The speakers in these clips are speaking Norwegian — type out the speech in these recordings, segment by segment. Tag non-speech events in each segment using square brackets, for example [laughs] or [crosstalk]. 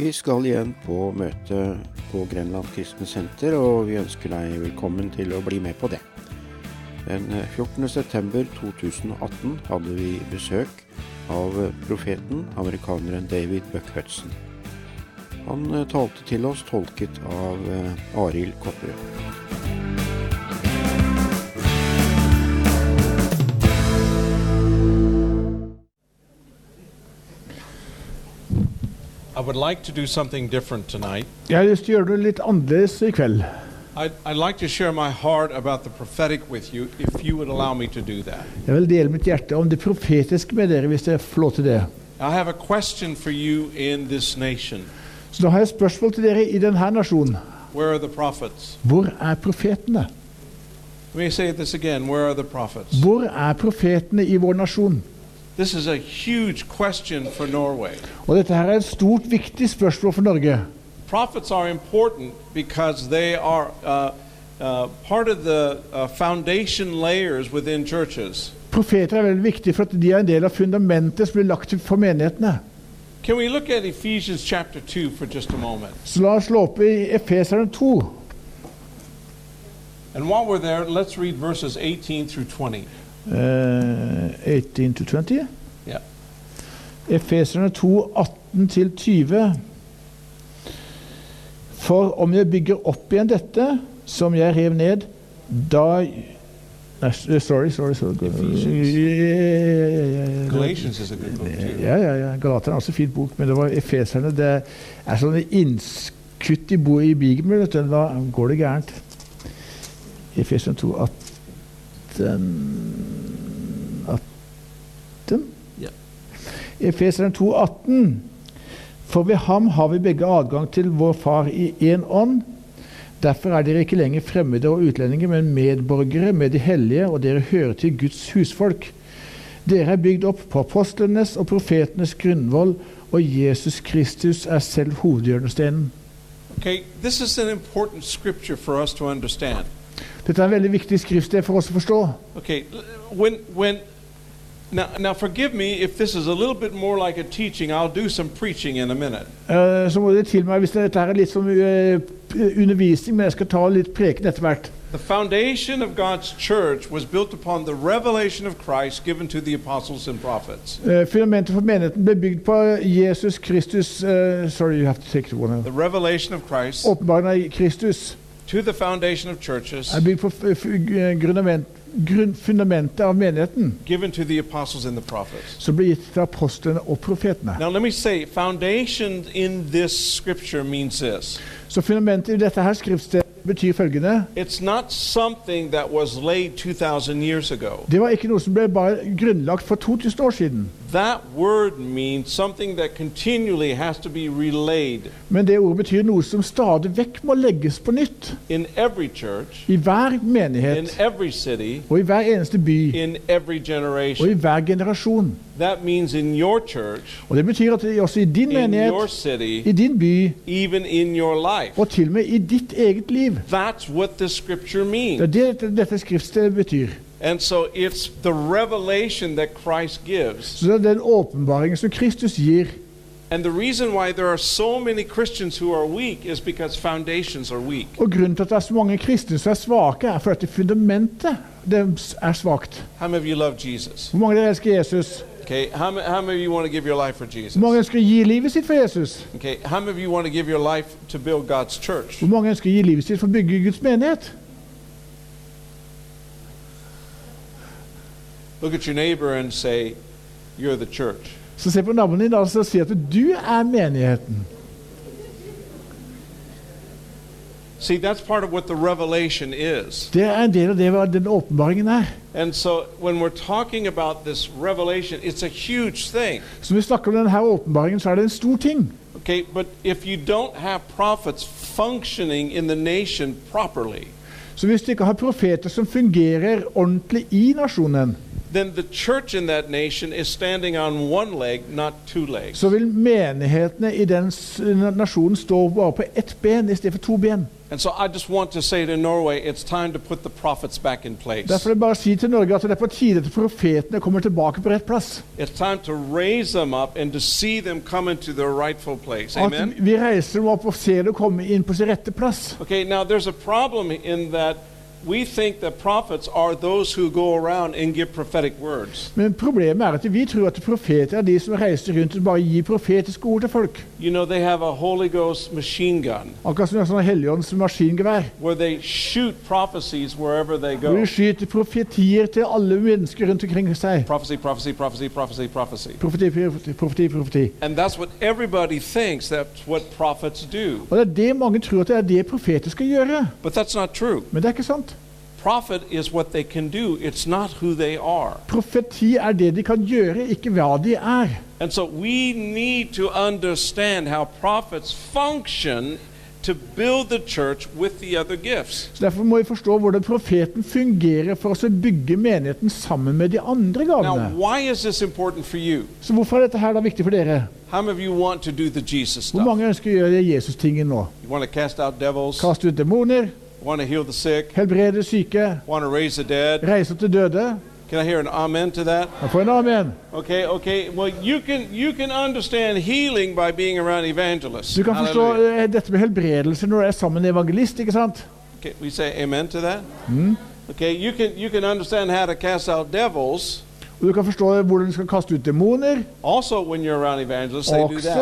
Vi skal igjen på møte på Grenland Kristne Senter, og vi ønsker deg velkommen til å bli med på det. Den 14.9.2018 hadde vi besøk av profeten, amerikaneren David Buck Hudson. Han eh, talte til oss tolket av eh, Arild Kopperud. I would like to do something different tonight. Jeg har lyst til å gjøre det litt annerledes i kveld. I'd, I'd like to share my heart about the prophetic with you if you would allow me to do that. Jeg vil dele mitt hjerte om det profetiske med dere, hvis jeg får lov til det. I have a question for you in this nation. Så da har jeg et spørsmål til dere i denne nasjonen. Where are the prophets? Hvor er profetene? Let me say this again. Where are the prophets? Hvor er profetene i vår nasjon? This is a huge question for Norway. Og dette her er et stort, viktig spørsmål for Norge. Prophets are important because they are uh, uh, part of the uh, foundation layers within churches. Profeter er veldig viktige for at de er en del av fundamentet som blir lagt for menighetene. Can we look at Ephesians chapter 2 for just a moment? Så la oss slå opp i Efeseren 2. And while we're there, let's read verses 18 through 20. eh, 18 to 20. Ja. Efeserne 2, 18-20. For om jeg bygger opp igjen dette som jeg rev ned, da Nei, sorry, sorry. sorry. Galatians is a good book. Ja, ja, ja. Galateren er også en fin bok, men det var efeserne. Det er sånne innskutt i, bordet i Bibelen. Da går det gærent. Efeserne 2, 18 18? Ja. Efeseren 2, 18. For ved ham har vi begge adgang til vår Far i én ånd. Derfor er dere ikke lenger fremmede og utlendinger, men medborgere med de hellige, og dere hører til Guds husfolk. Dere er bygd opp på apostlenes og profetenes grunnvoll, og Jesus Kristus er selv hovedhjørnesteinen. Okay, this is an important scripture for us to understand. Dette er en veldig viktig skriftsted for oss å forstå. Okay, when when now now forgive me if this is a little bit more like a teaching. I'll do some preaching in a minute. Eh, så må det til meg hvis dette er litt som eh, undervisning, men jeg skal ta litt preken etter hvert. The foundation of God's church was built upon the revelation of Christ given to the apostles and prophets. Eh, fundamentet for menigheten ble bygd på Jesus Kristus eh, Sorry, you have to take the one. The revelation of Christ Åpenbaringen av Kristus to the foundation of churches er bygd på grunn, fundamentet av menigheten, given to the apostles and the prophets. som ble gitt til apostlene og profetene. Now let me say foundation in this scripture means this. Så fundamentet i dette her skriftstedet betyr følgende It's not something that was laid 2000 years ago. Det var ikke noe som ble bare grunnlagt for 2000 år siden. Men det ordet betyr noe som stadig vekk må legges på nytt. church, I hver menighet city, og i hver eneste by og i hver generasjon. That means in your church, Og det betyr at også i din menighet, city, i din by even in your life. og til og med i ditt eget liv. That's what the scripture Det er det dette- skriftstedet betyr. And so it's the revelation that Christ gives. Så det er den åpenbaringen som Kristus gir. And the reason why there are so many Christians who are weak is because foundations are weak. Og grunnen til at det er så mange kristne som er svake, er fordi fundamentet det er svakt. How many of you love Jesus? Hvor mange av dere elsker Jesus? Okay, how, how many of you want to give your life for Jesus? Hvor mange ønsker å gi livet sitt for Jesus? Okay, how many of you want to give your life to build God's church? Hvor mange ønsker å gi livet sitt for å bygge Guds menighet? Look at your neighbor and say, You're the church. Så se på naboen din og si at du er menigheten. See, that's part of what the revelation is. Det er en del av det hva den åpenbaringen er. And so when we're talking about this revelation, it's a huge thing. Så når vi snakker om denne åpenbaringen, så er det en stor ting. Okay, but if you don't have prophets functioning in the nation properly, Så hvis du ikke har profeter som fungerer ordentlig i nasjonen, then the church in that nation is standing on one leg, not two legs. så vil menighetene i den nasjonen stå bare på ett ben i stedet for to ben. And so I just want to say to Norway, it's time to put the prophets back in place. Derfor vil jeg bare si til Norge at det er på tide at profetene kommer tilbake på rett plass. It's time to raise them up and to see them come into their rightful place. At Amen? vi reiser dem opp og ser dem komme inn på sin rette plass. Okay, now there's a problem in that we think that prophets are those who go around and give prophetic words. Men problemet er at vi tror at profeter er de som reiser rundt og bare gir profetiske ord til folk. You know, they have a Holy Ghost machine gun Akkurat som sånn Helligåndens maskingevær. where they shoot prophecies wherever they Hvor go. de skyter profetier til alle mennesker rundt omkring seg. Prophecy, prophecy, prophecy, prophecy, prophecy. Profeti, profeti, profeti. profeti. And that's what everybody thinks that's what prophets do. Og det er det mange tror at det er det profeter skal gjøre. But that's not true. Men det er ikke sant. Prophet is what they can do, it's not who they are. Profeti er det de kan gjøre, ikke hva de er. And so we need to understand how prophets function to build the church with the other gifts. Så Derfor må vi forstå hvordan profeten fungerer for å bygge menigheten sammen med de andre Now, gavene. why is this important for you? Så hvorfor er dette her da viktig for dere? How many of you want to do the Jesus Hvor stuff? mange ønsker å gjøre Jesus-tingen nå? You want to cast out devils, Kaste ut demoner, sick, helbrede syke, dead. reise til døde? Can I hear an amen to that? Jeg får en amen. Okay, okay. Well, you can you can understand healing by being around evangelists. Du kan forstå eh, dette med helbredelse når du er sammen med en evangelist, ikke sant? Okay, we say amen to that. Okay, you can you can understand how to cast out devils. Og du kan forstå hvordan du skal kaste ut demoner, også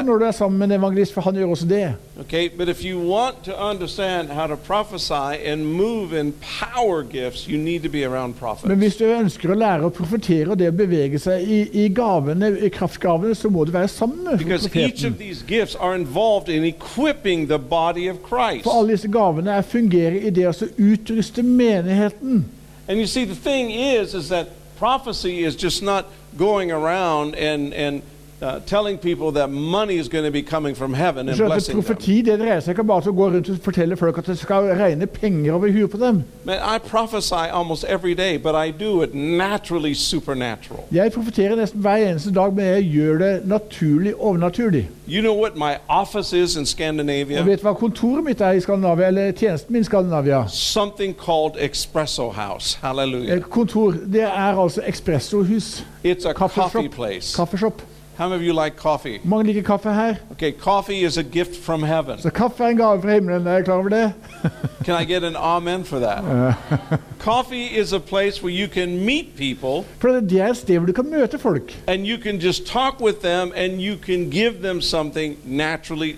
når du er sammen med en evangelist, for han gjør også det. Okay, but if you want to understand how to prophesy and move in power gifts, you need to be around prophets. Men hvis du ønsker å lære å profetere og det å bevege seg i, i gavene, i kraftgavene, så må du være sammen med Because each of profeten. these gifts are involved in equipping the body of Christ. For alle disse gavene er fungerer i det å utruste menigheten. And you see, the thing is, is that prophecy is just not going around and and uh, telling people that money is going to be coming from heaven and blessing them. profeti det dreier seg ikke bare om å gå rundt og fortelle folk at det skal regne penger over huet på dem. Man, I prophesy almost every day, but I do it naturally supernatural. Jeg profeterer nesten hver eneste dag, men jeg gjør det naturlig overnaturlig. You know what my office is in Scandinavia? Og vet hva kontoret mitt er i Skandinavia, eller tjenesten min i Skandinavia? Something called Espresso House. Hallelujah. Kontor, det er altså espressohus. It's a coffee place. Kaffeshop. How many of you like coffee? Mange liker kaffe her. Okay, coffee is a gift from heaven. Så kaffe er en gave fra himmelen. Er jeg klar over det? [laughs] Can I get an amen for that? [laughs] Coffee is a place where you can meet people For det er et sted hvor du kan møte folk. and you can just talk with them and you can give them something naturally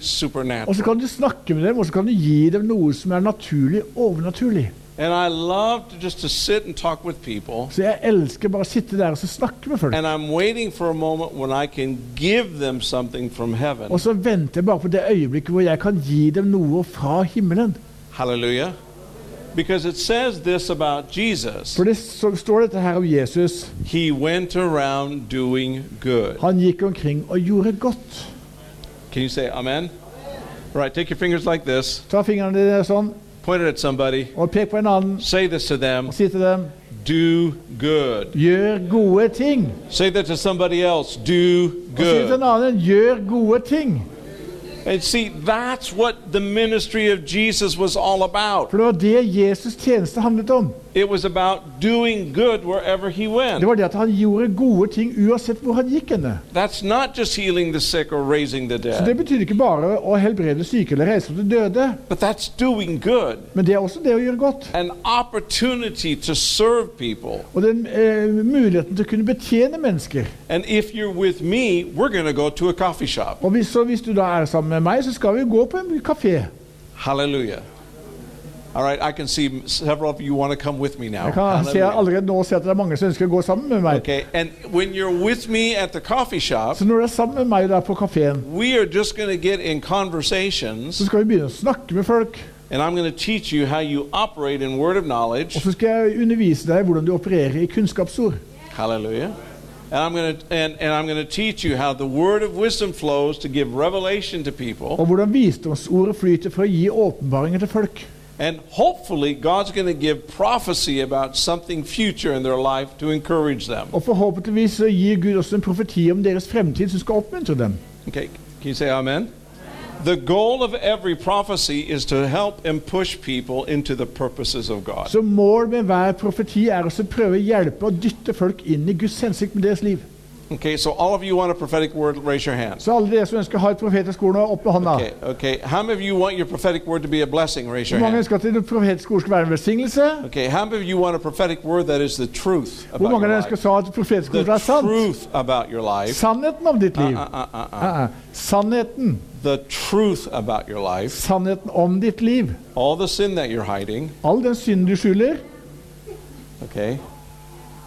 Og så kan du snakke med dem, og så kan du gi dem noe som er naturlig overnaturlig. And I love to just to sit and talk with people. Så jeg elsker bare å sitte der og så snakke med folk. And I'm waiting for a moment when I can give them something from heaven. Og så venter jeg bare på det øyeblikket hvor jeg kan gi dem noe fra himmelen. Hallelujah. Because it says this about Jesus. For det så står dette her om Jesus. He went around doing good. Han gikk omkring og gjorde godt. Can you say amen? amen. right, take your fingers like this. Ta fingrene dine sånn Point it at somebody. og pek på en annen Say this to them. og si til dem Do good. Gjør gode ting. Say that to somebody else. Do Og si til en annen gjør gode ting. And see, that's what the ministry of Jesus was all about. For det var det Jesus' tjeneste handlet om. Det var det at han gjorde gode ting uansett hvor han gikk henne. That's not just healing the sick or raising the Så det betyr ikke bare å helbrede syke eller reise til døde, but that's doing good. men det er også det å gjøre godt. An opportunity to serve people. Og den eh, muligheten til å kunne betjene mennesker. And if you're with me, go to a coffee shop. Og hvis, hvis du da er sammen med meg, så skal vi gå på en kafé. Hallelujah. All right, I can see several of you want to come with me now. Jeg kan se allerede nå se at det er mange som ønsker å gå sammen med meg. Okay, and when you're with me at the coffee shop, Så når du er sammen med meg der på kafeen, we are just going to get in conversations, så skal vi begynne å snakke med folk. and I'm going to teach you how you operate in word of knowledge. Og så skal jeg undervise deg hvordan du opererer i kunnskapsord. Hallelujah. And I'm going to and, and I'm going to teach you how the word of wisdom flows to give revelation to people. Og hvordan visdomsordet flyter for å gi åpenbaringer til folk. And hopefully God's going to give prophecy about something future in their life to encourage them. Og forhåpentligvis gir Gud også en profeti om deres fremtid som skal oppmuntre dem. Okay, can you say amen? The goal of every prophecy is to help and push people into the purposes of God. Så mål med hver profeti er å prøve å hjelpe og dytte folk inn i Guds hensikt med deres liv. Okay, so all of you want a prophetic word, raise your hand. Så alle dere som ønsker ha et profetisk ord opp med hånda. Okay, okay. How many of you want your prophetic word to be a blessing? Raise Hvor your mange hand. ønsker at det profetiske ord skal være en velsignelse? Okay, how many of you want a prophetic word that is the truth Hvor about mange your ønsker life? så at profetisk ord The er sant? truth about your life. Sannheten om ditt liv. Uh, uh, uh, uh. Uh, uh. Sannheten. The truth about your life. Sannheten om ditt liv. All the sin that you're hiding. All den synd du skjuler, Okay.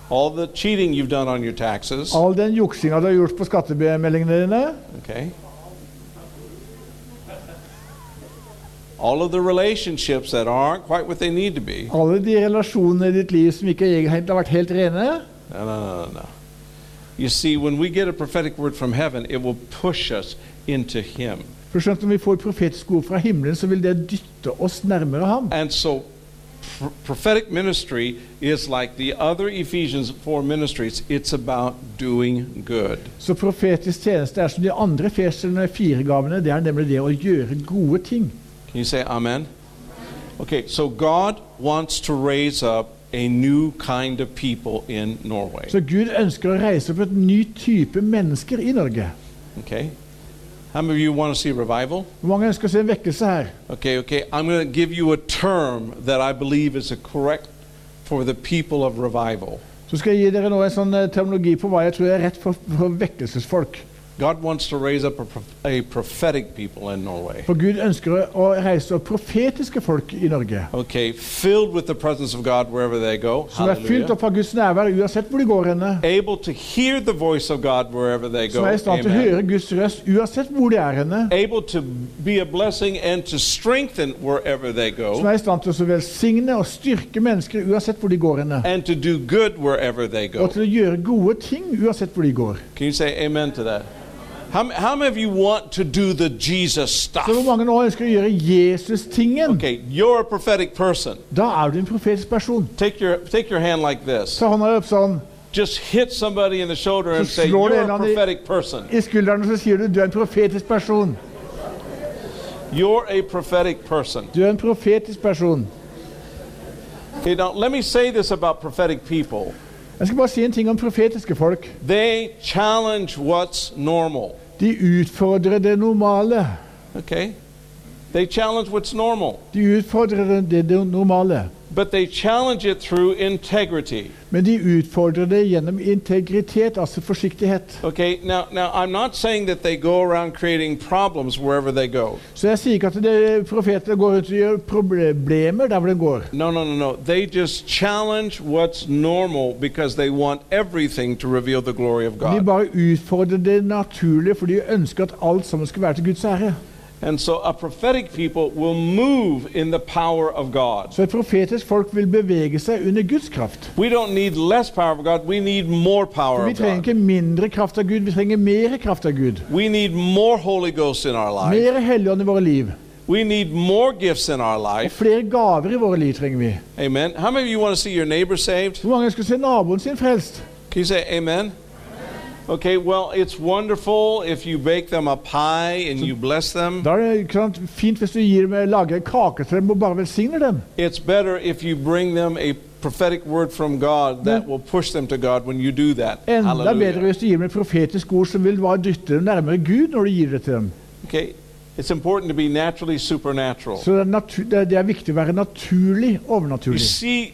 All the cheating you've done on your taxes. all den juksinga du har gjort på skattemeldingene dine, Okay. All of the relationships that aren't quite what they need to be. alle de relasjonene i ditt liv som ikke egentlig har vært helt rene. No, no, no, no, no. You see, when we get a prophetic word from heaven, it will push us into Him. For skjønt Når vi får profetiske ord fra himmelen, så vil det dytte oss nærmere ham. And so, pr- prophetic ministry is like the other Ephesians 4 ministries, it's about doing good. Så profetisk tjeneste er som de andre feserne fire gavene. Det er nemlig det å gjøre gode ting. Can you say amen? Okay, so God wants to raise up a new kind of people in Norway. Så Gud ønsker å reise opp et ny type mennesker i Norge. Okay? How many of you want to see revival? Mange ønsker å se en vekkelse her? Okay, okay. I'm going to give you a term that I believe is correct for the people of revival. Så skal jeg gi dere nå en sånn eh, terminologi på hva jeg tror er rett for, for vekkelsesfolk. God wants to raise up a, a prophetic people in Norway. For Gud ønsker å- reise opp profetiske folk i Norge. Okay, filled with the presence of God wherever they go. Som er fylt opp av Guds nærvær uansett hvor de går henne. Able to hear the voice of God wherever they go. Som er i stand til å høre Guds røst uansett hvor de er henne. Able to be a blessing and to strengthen wherever they Som er i stand til å velsigne og styrke mennesker uansett hvor de går henne. And to do good wherever they Og go. til å gjøre gode ting uansett hvor de går. Can you say amen to that? How, how many of you want to do the Jesus stuff? Så hvor mange nå ønsker å gjøre Jesus-tingen? Okay, you're a prophetic person. Da er du en profetisk person. Take your, take your hand like this. Ta hånda opp sånn Just hit somebody in the shoulder and say, You're a prophetic person. i skulderen, så sier du du er en profetisk person. You're a prophetic person. Du er en profetisk person. Okay, now let me say this about prophetic people. Jeg skal bare si en ting om profetiske folk. They challenge what's normal. De utfordrer det normale. Okay? They challenge what's normal, De utfordrer det, normale. But they challenge it through integrity. Men de utfordrer det gjennom integritet, altså forsiktighet. Okay, now, now I'm not saying that they go around creating problems wherever they go. Så jeg sier ikke at det profeter går ut og gjør problemer der hvor de går. No, no, no, no. They just challenge what's normal because they want everything to reveal the glory of De God. bare utfordrer det naturlige, for de ønsker at alt sammen skal være til Guds ære. And so a prophetic people will move in the power of God. Så et profetisk folk vil bevege seg under Guds kraft. We don't need less power of God, we need more power vi of trenger God. ikke mindre kraft av Gud, vi trenger mer kraft av Gud. We need more Holy Ghost in our life. Mer Helligånd i våre liv. We need more gifts in our Og life. flere gaver i våre liv trenger vi. Amen. How many of you want to see your neighbor saved? Hvor mange å se naboen sin frelst? Can you say amen? Okay, well, it's wonderful if you bake them a pie and you bless them. Da er det fint hvis du gir dem, lager kake til dem og bare velsigner dem. It's better if you bring them a prophetic word from God that will push them to God when you do that. Enda bedre hvis du gir dem et profetisk ord som vil bare dytte dem nærmere Gud når du gir det til dem. Okay, it's important to be naturally supernatural. Så det er, det er viktig å være naturlig You overnaturlig. see,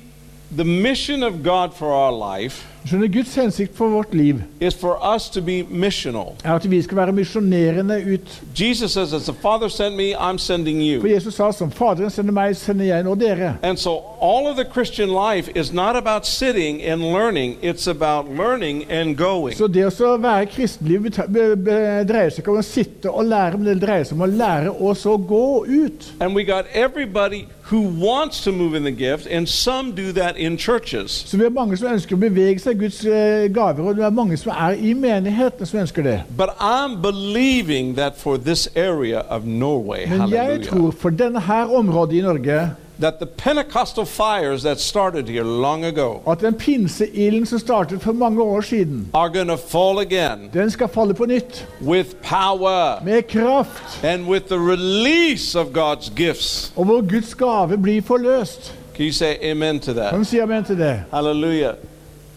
the mission of God for our life Skjønner Guds hensikt for vårt liv is for us to be missional. er at vi skal være misjonerende ut. Jesus says, As the Father sent me, I'm sending For. Jesus sa som Faderen sender meg, sender jeg nå dere. And so all of the Christian life is not about sitting and learning, it's about learning and going. Så det å være kristenliv dreier seg ikke om å sitte og lære, men det dreier seg om å lære og så gå ut. And we got everybody who wants to move in the gift, and some do that in churches. Så vi har mange som ønsker å bevege seg Guds eh, gaver, og det er mange som er i menighetene som ønsker det. But I'm believing that for this area of Norway, Men jeg tror for denne her området i Norge that the Pentecostal fires that started here long ago at den pinseilden som startet for mange år siden, are going to fall again den skal falle på nytt. with power Med kraft. and with the release of God's gifts. Og hvor Guds gave blir forløst. Can you say amen to that? Kan du si amen til det? Hallelujah.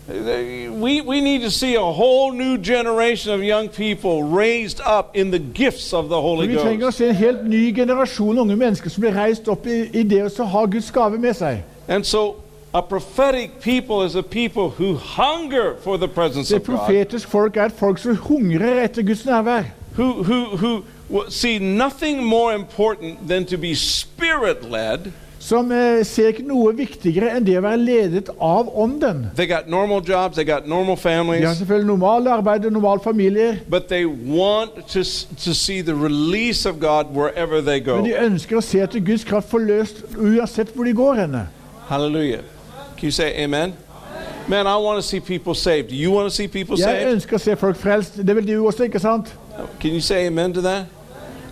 We, we need to see a whole new generation of young people raised up in the gifts of the Holy Vi trenger å Ghost. se en helt ny generasjon unge mennesker som blir reist opp i, i det som har Guds gave med seg. And so, a prophetic people is a people who hunger for the presence of God, profetisk folk er folk som hungrer etter Guds nærvær. who, who, who see nothing more important than to be spirit led. Som eh, ser ikke noe viktigere enn det å være ledet av Ånden. They got normal jobs, they got normal De har selvfølgelig normale arbeid og but they want to, to see the release of God wherever they men de ønsker å se at Guds kraft forløst uansett hvor de går henne. Hallelujah. Can you say amen? Man, I want to see people saved. Do you want to see people Jeg saved? ønsker å se folk frelst. Det vil du også, ikke sant? Can you say amen to that?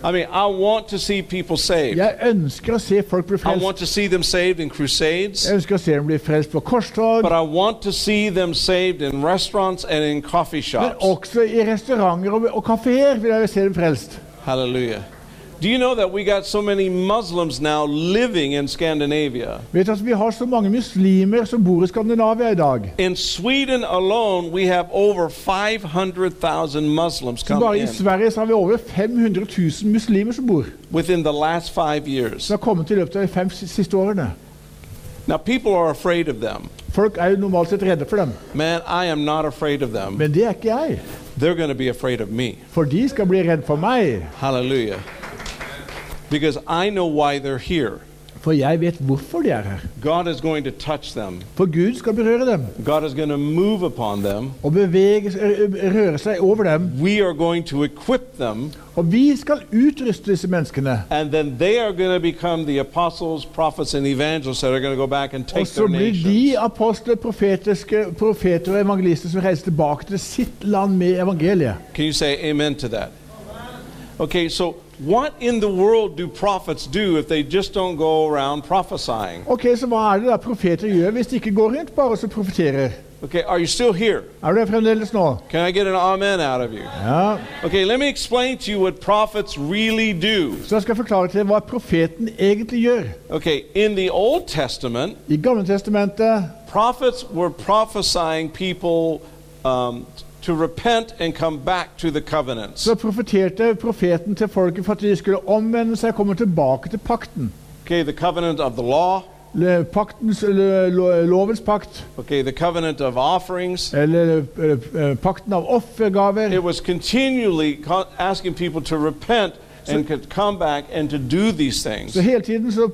I mean, I want to see people saved. Jeg ønsker å se folk bli I frelst. want to see them saved in crusades, Jeg ønsker å se dem bli frelst på korstog, but I want to see them saved in restaurants and in coffee men shops. også i restauranter og, og kafeer vil jeg se dem frelst. Hallelujah. Do you know that we got so many Muslims now living in Scandinavia? Vet du at Vi har så mange muslimer som bor i Skandinavia i dag. In Sweden alone, we have over 500,000 Muslims coming i Sverige så har vi over 500 000 muslimer som bor. within the last five years. Som har kommet i løpet av de fem siste årene. Now, people are afraid of them. Folk er jo normalt sett redde for dem, Man, I am not afraid of them. men det er ikke jeg. They're going to be afraid of me. For de skal bli redde for meg. Hallelujah. Because I know why they're here. For jeg vet hvorfor de er her. God is going to touch them. For Gud skal berøre dem God is going to move upon them. og bevege, røre seg over dem. We are going to equip them, Og vi skal utruste disse menneskene. and then they are going to become the apostles, prophets, and evangelists that are going to go back and Og så blir de nations. apostler, profeter og evangelister som reiser tilbake til sitt land med evangeliet. Can you say amen to that? Okay, so what in the world do prophets do if they just don't go around prophesying? Ok, Så hva er det da profeter gjør hvis de ikke går rundt bare og så profeterer? Okay, are you still here? Er du fremdeles nå? Can I get an amen out of you? Ja. Okay, let me explain to you what prophets really do. Så jeg skal forklare til hva profeten egentlig gjør. Okay, in the Old Testament, I Gamle Testamentet prophets were prophesying people um, to repent and come back to the covenants. så profeterte profeten til folket for at de skulle omvende seg og komme tilbake til pakten. Okay, the covenant of the law, Le- Paktens, lo- lovens pakt, okay, the covenant of offerings. eller eh, pakten av offergaver. It was continually asking people to repent and could come back and to do these things. Så hele tiden så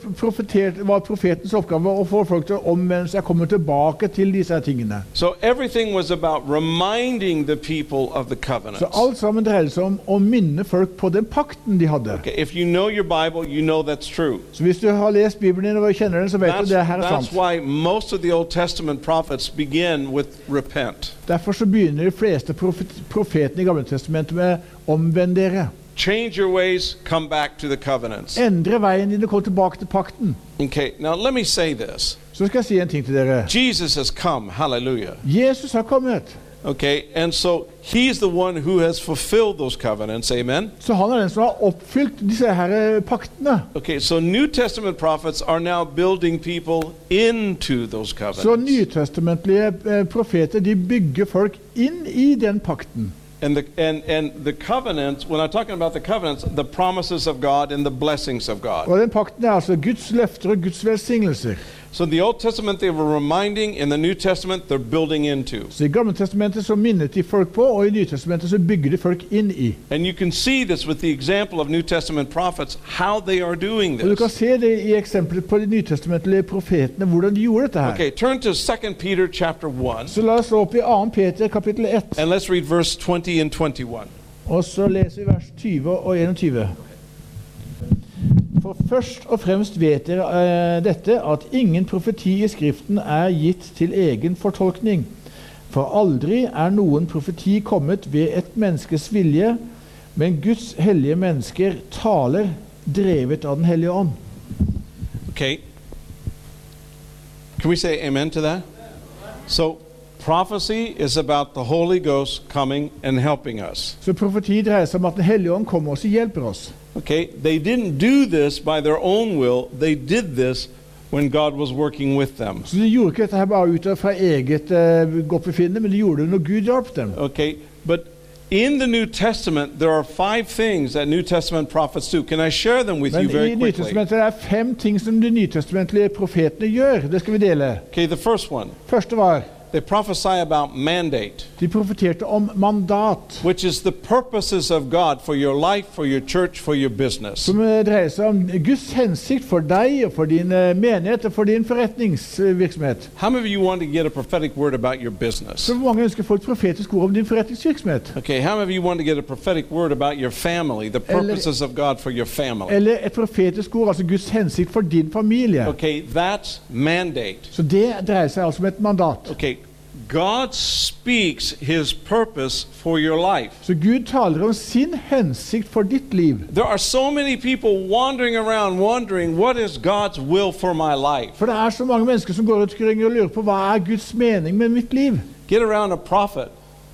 var profetens oppgave å få folk til å omvende seg komme tilbake til disse tingene. So everything was about reminding the people of the covenants. Så alt sammen dreide seg om å minne folk på den pakten de hadde. Okay, if you know your Bible, you know that's true. Så hvis du har lest Bibelen din og kjenner den, så vet That's, du det her er that's sant. why most of the Old Testament prophets begin with repent. Derfor så begynner de fleste profet, profetene i Gamle Testamentet med 'omvend dere'. Change your ways, come back to the covenants. Endre veien din og kom tilbake til pakten. Okay, now let me say this. Så skal jeg si en ting til dere. Jesus has come, hallelujah. Jesus har kommet. Okay, and so he's the one who has fulfilled those covenants, amen? Så han er den som har oppfylt disse her eh, paktene. Okay, so New Testament prophets are now building people into those Så covenants. nytestamentlige eh, profeter de bygger folk inn i den pakten. And the, and, and the covenants, when I'm talking about the covenants, the promises of God and the blessings of God. Den er Guds løfter og Guds. So the Old Testament they were reminding, in the New Testament they're building into. Så I Gamle Testamentet så minnet de folk på, og i Nytestamentet så bygger de folk inn i. And you can see this with the example of New Testament prophets, how they are doing Og Du kan this. se det i eksempelet på de nytestamentlige profetene, hvordan de gjorde dette her. Okay, turn to 2 Peter chapter 1, Så la oss opp i 2. Peter kapittel 1, and let's read verse 20 and 21. og så leser vi vers 20 og 21. For først og fremst vet dere eh, dette, at ingen profeti i Skriften er gitt til egen fortolkning. For aldri er noen profeti kommet ved et menneskes vilje, men Guds hellige mennesker taler drevet av Den hellige ånd. Okay, Can we say amen to that? So, prophecy is about the Holy Ghost coming and helping us. Så profeti dreier seg om at Den hellige ånd kommer og hjelper oss. Okay? They didn't do this by their own will, they did this when God was working with them. Så de gjorde ikke dette her bare ut fra eget uh, godtbefinnende, men de gjorde det når Gud hjalp dem. Okay? But in the New Testament, there are five things that New Testament prophets do. Can I share them with you very quickly? Nytestamentet er fem ting som de nytestamentlige profetene gjør. Det skal vi dele. Okay, the first one, Første var they prophesy about mandate. de profeterte om mandat. which is the purposes of God for your life, for your church, for your business. Som dreier seg om Guds hensikt for deg og for din eh, menighet og for din forretningsvirksomhet. How many of you want to get a prophetic word about your business? Så mange ønsker få et profetisk ord om din forretningsvirksomhet. Okay, how many of you want to get a prophetic word about your family, the purposes of God for your family? Eller et profetisk ord, altså Guds hensikt for din familie. Okay, that's mandate. Så det dreier seg altså om et mandat. Okay, God speaks his purpose for your life. Så Gud taler om sin hensikt for ditt liv. There are so many people wandering around wondering what is God's will for my life. For det er så mange mennesker som går omkring og lurer på hva er Guds mening med mitt liv. Get around a prophet,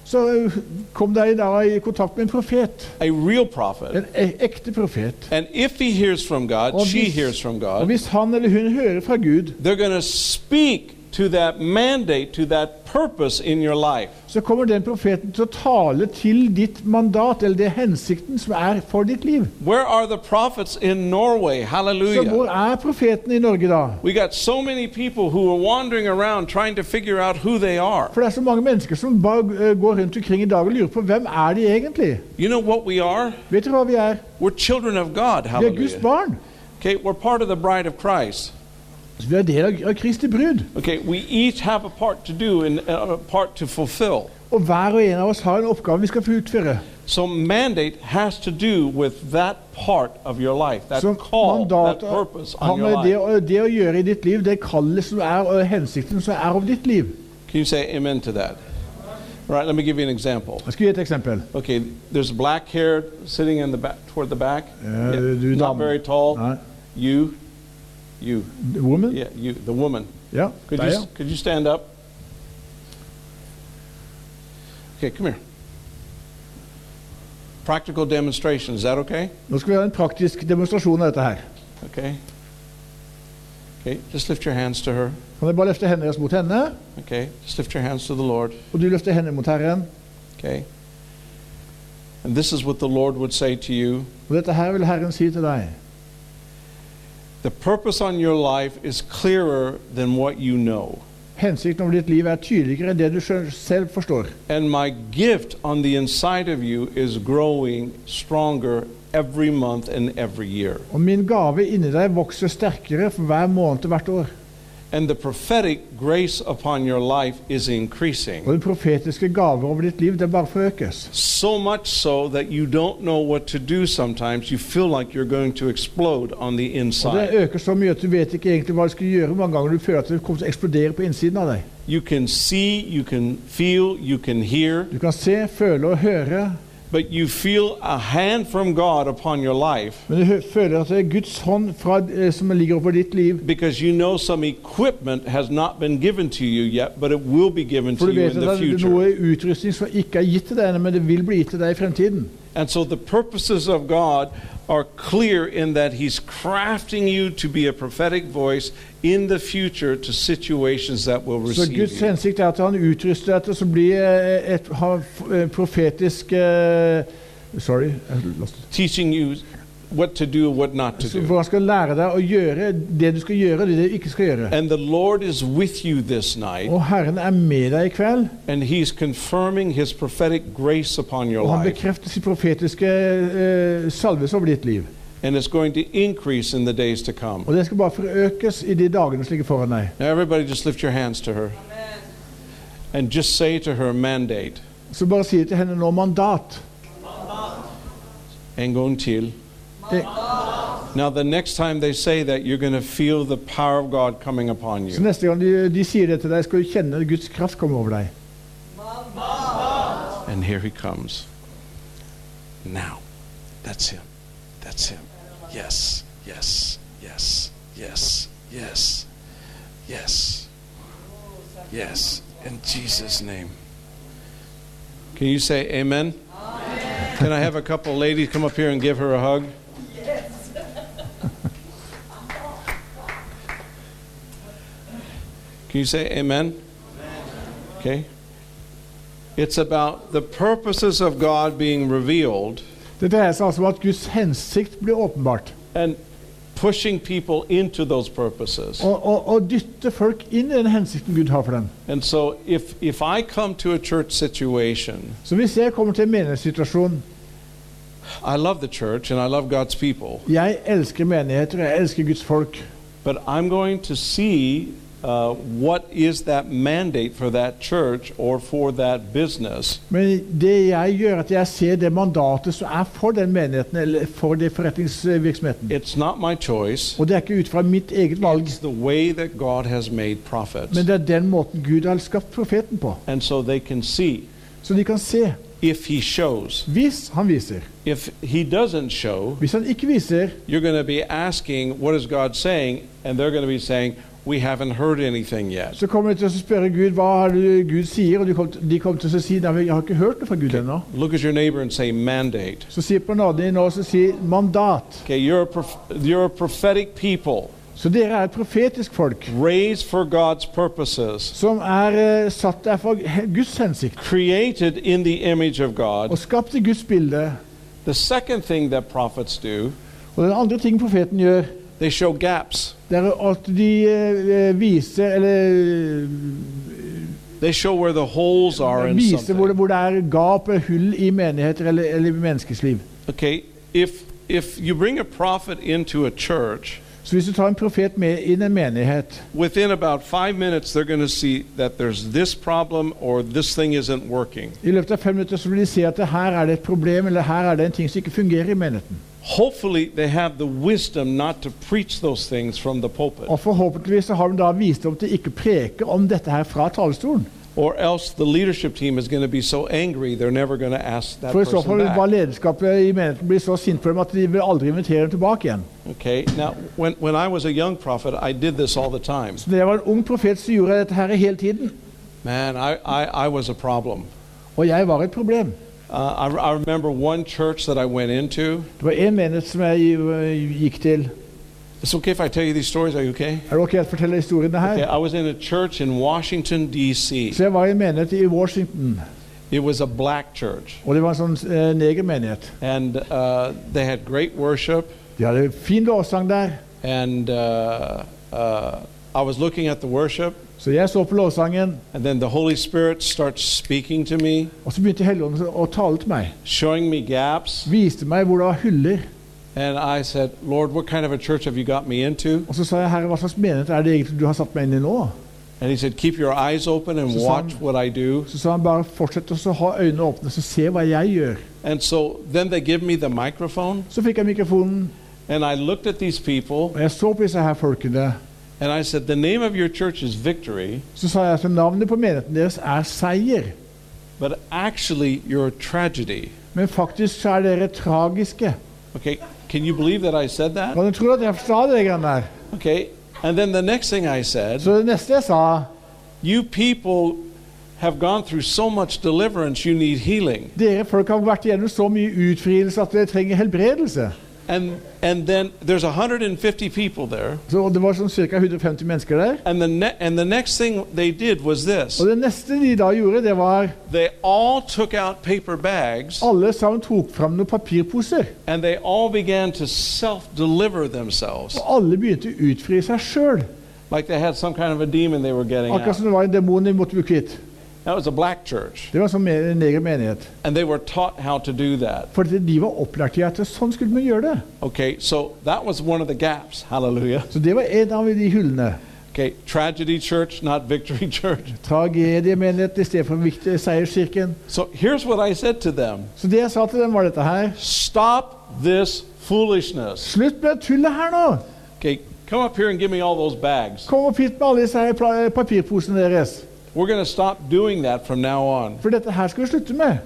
Så eh, kom deg da i kontakt med en profet. a real prophet. En e- ekte profet. And if he hears from God, Og she hvis- hears from Og hvis han eller hun hører fra Gud, they're going to speak to that mandate, to that purpose in your life. så kommer den profeten til å tale til ditt mandat, eller det hensikten som er for ditt liv. Where are the prophets in Norway? Så hvor er profeten i Norge da? We got so many people who are wandering around trying to figure out who they are. For det er så mange mennesker som bare eh, går rundt omkring i dag og lurer på hvem er de egentlig? You know what we are? Vet dere hva vi er? We're children of God. Vi er Guds Hallelujah. barn. Okay, we're part of the bride of Christ. Så vi er del av, av Kristi brud. Okay, we each have a part to do and a part to fulfill. Og hver og en av oss har en oppgave vi skal få utføre. So mandate has to do with that part of your life, that Så call, that purpose on your det, life. å- det å gjøre i ditt liv, det kallet som er, og hensikten som er av ditt liv. Can you say amen to that? All right, let me give you an example. Jeg skal gi et eksempel. Okay, there's black hair sitting in the back toward the back. Yeah, not very tall. Nei. You, you, The Woman? yeah, you, the woman. Yeah. Could you could you stand up? Okay, come here. Practical demonstration. Is that okay? Nå skal vi ha en praktisk demonstrasjon av dette her. Okay. Okay, just lift your hands to her. Kan dere bare løfte hendene deres mot henne, Okay, just lift your hands to the Lord. og du løfter hendene mot Herren. Okay. And this is what the Lord would say to you. Og dette her vil Herren si til deg. The purpose on your life is clearer than what you know. Hensikten over ditt liv er tydeligere enn det du selv forstår. And my gift on the inside of you is growing stronger every month and every year. Og min gave inni deg vokser sterkere for hver måned og hvert år. And the prophetic grace upon your life is increasing. Og den profetiske gave over ditt liv, det bare forøkes. So much so that you don't know what to do sometimes. You feel like you're going to explode on the Og det inside. øker så mye at du vet ikke egentlig hva du skal gjøre. Mange ganger du føler at det kommer til å eksplodere på innsiden av deg. You can see, you can feel, you can hear, Du kan se, føle og høre, but you feel a hand from God upon your life men du føler at det er Guds hånd fra, eh, som ligger over ditt liv. because you know some equipment has not been given to you yet, but it will be given For to du you vet in at the det er future. noe utrustning som ikke er gitt til deg men det vil bli gitt til deg i fremtiden. And so the purposes of God are clear in that He's crafting you to be a prophetic voice in the future to situations that will Så receive Guds you. hensikt er at han utruster deg til å bli et, eh, profetisk eh, Sorry. jeg lost it. Teaching you what to do and what not to do. Han skal lære deg å gjøre det du skal gjøre, det du ikke skal gjøre. And the Lord is with you this night, Og Herren er med deg i kveld, and He's confirming His prophetic grace upon your og han life. bekrefter sin profetiske salvelse over ditt liv. And it's going to increase in the days to come. Og det skal bare forøkes i de dagene som ligger foran deg. Now, everybody, just lift your hands to her. And just say to her, mandate. Så bare si til henne nå mandat. En gang till. Now, the next time they say that, you're going to feel the power of God coming upon Så you. neste gang de, de sier det til deg, skal du kjenne Guds kraft komme over deg. And here he comes. Now. That's him. That's him. Yes, yes, yes, yes, yes, yes, Yes, in Jesus' name. Can you say amen? Can I have a couple ladies come up here and give her a hug? Can you say amen? Okay. It's about the purposes of God being revealed Det dreier seg altså om at Guds hensikt blir åpenbart. and pushing people into those purposes. Og, og, og dytte folk inn i den hensikten Gud har for dem. And so if if I come to a church situation, Så hvis jeg kommer til en menighetssituasjon I love the church and I love God's people, Jeg elsker menigheter, jeg elsker Guds folk. but I'm going to see uh, what is that mandate for that church or for that business, Men det jeg gjør, at jeg ser det mandatet som er for den menigheten eller for det forretningsvirksomheten. it's not my choice. Og det er ikke ut fra mitt eget valg, It's the way that God has made prophets. men det er den måten Gud har skapt profeten på. And so they can see Så de kan se. if he shows. Hvis han viser. If he doesn't show, Hvis han ikke viser, you're going to be asking, What is God saying? And they're going to be saying, We haven't heard anything yet. så kommer de til å spørre Gud hva er det Gud sier, og de kommer, de kommer til å si nei, jeg har ikke hørt det fra Gud ennå. Look at your neighbor and say, Mandate. Så sier på naboen din nå, så sier mandat. Okay, you're a, prof- you're a prophetic people Så dere er et profetisk folk raised for God's purposes, som er uh, satt der for Guds hensikt created in the image of God. og skapt i Guds bilde. The second thing that prophets do, Og den andre ting profeten gjør, they show gaps. at de eh, viser eller They show where the holes are eh, in viser hvor det, something. hvor det er gap eller hull i menigheter eller, eller liv. Okay, if if you bring a prophet into a church, Så hvis du tar en profet med inn en menighet, within about five minutes they're going to see that there's this problem or this thing isn't working. i løpet av fem minutter så vil de se at her er det et problem eller her er det en ting som ikke fungerer i menigheten. Hopefully, they have the wisdom not to preach those things from the pulpit, Og forhåpentligvis så har de da visdom til ikke preke om dette her fra talerstolen. or else the leadership team is going to be so angry they're never going to ask that For i så person fall vil bare back. lederskapet i menigheten bli så sint på dem at de vil aldri invitere dem tilbake igjen. Okay. Now, when when I was a young prophet, I did this all the time. Så da jeg var en ung profet, så gjorde jeg dette her hele tiden. Man, I I, I was a problem. Og jeg var et problem. Uh, I, I remember one church that I went into. Det var en menighet som jeg gikk til. It's okay if I tell you these stories. Are you okay? Er det ok at jeg forteller historiene Okay. I was in a church in Washington D.C. Så jeg var i en menighet i Washington, It was a black church, og det var en sånn eh, negermenighet. and uh, they had great worship. De hadde fin lovsang der, And uh, uh, I was looking at the worship, så jeg så på lovsangen, and then the Holy Spirit starts speaking to me, og så begynte Helligånden å tale til meg. showing me gaps. Viste meg hvor det var huller. And I said, Lord, what kind of a church have you got me into? Og så sa jeg, herre, hva slags menighet er det egentlig du har satt meg inn i nå? And he said, Keep your eyes open and So watch some- what I do. Så sa han bare, fortsett å ha øynene åpne, så se hva jeg gjør. And so then they give me the microphone, Så fikk jeg mikrofonen, and I looked at these people, og jeg så på disse her folkene. And I said, The name of your church is Victory, Så sa jeg at navnet på menigheten deres er Seier. but actually you're a tragedy. Men faktisk så er dere tragiske. Okay, can you believe that I said that? Kan du tro at jeg sa det grann der? Okay, and then the next thing I said, Så det neste jeg sa, You people have gone through so much deliverance, you need healing. dere folk har vært igjennom så mye utfrielse at dere trenger helbredelse. And and then there's 150 people there. Så det var sånn ca. 150 mennesker der. And the ne- and the next thing they did was this. Og det neste de da gjorde, det var They all took out paper bags alle sammen tok fram noen papirposer. and they all began to self-deliver themselves. Og alle begynte å utfri seg sjøl. Like they had some kind of a demon they were getting Akkurat som det var en demon de måtte bli kvitt. That was a black church. Det var en sånn neger menighet. And they were taught how to do that. For de var opplært i at sånn skulle man gjøre det. Okay, so that was one of the gaps. Hallelujah. Så det var en av de hullene. Okay, tragedy church, not victory [laughs] church. Tragediemenighet i stedet for seierskirken. So here's what I said to them Så det jeg sa til dem, var dette her. Stop this foolishness. Slutt med tullet her nå! Okay, come up here and give me all those bags. Kom opp hit med alle disse papirposene deres. We're going to stop doing that from now on. For dette her skal vi slutte med.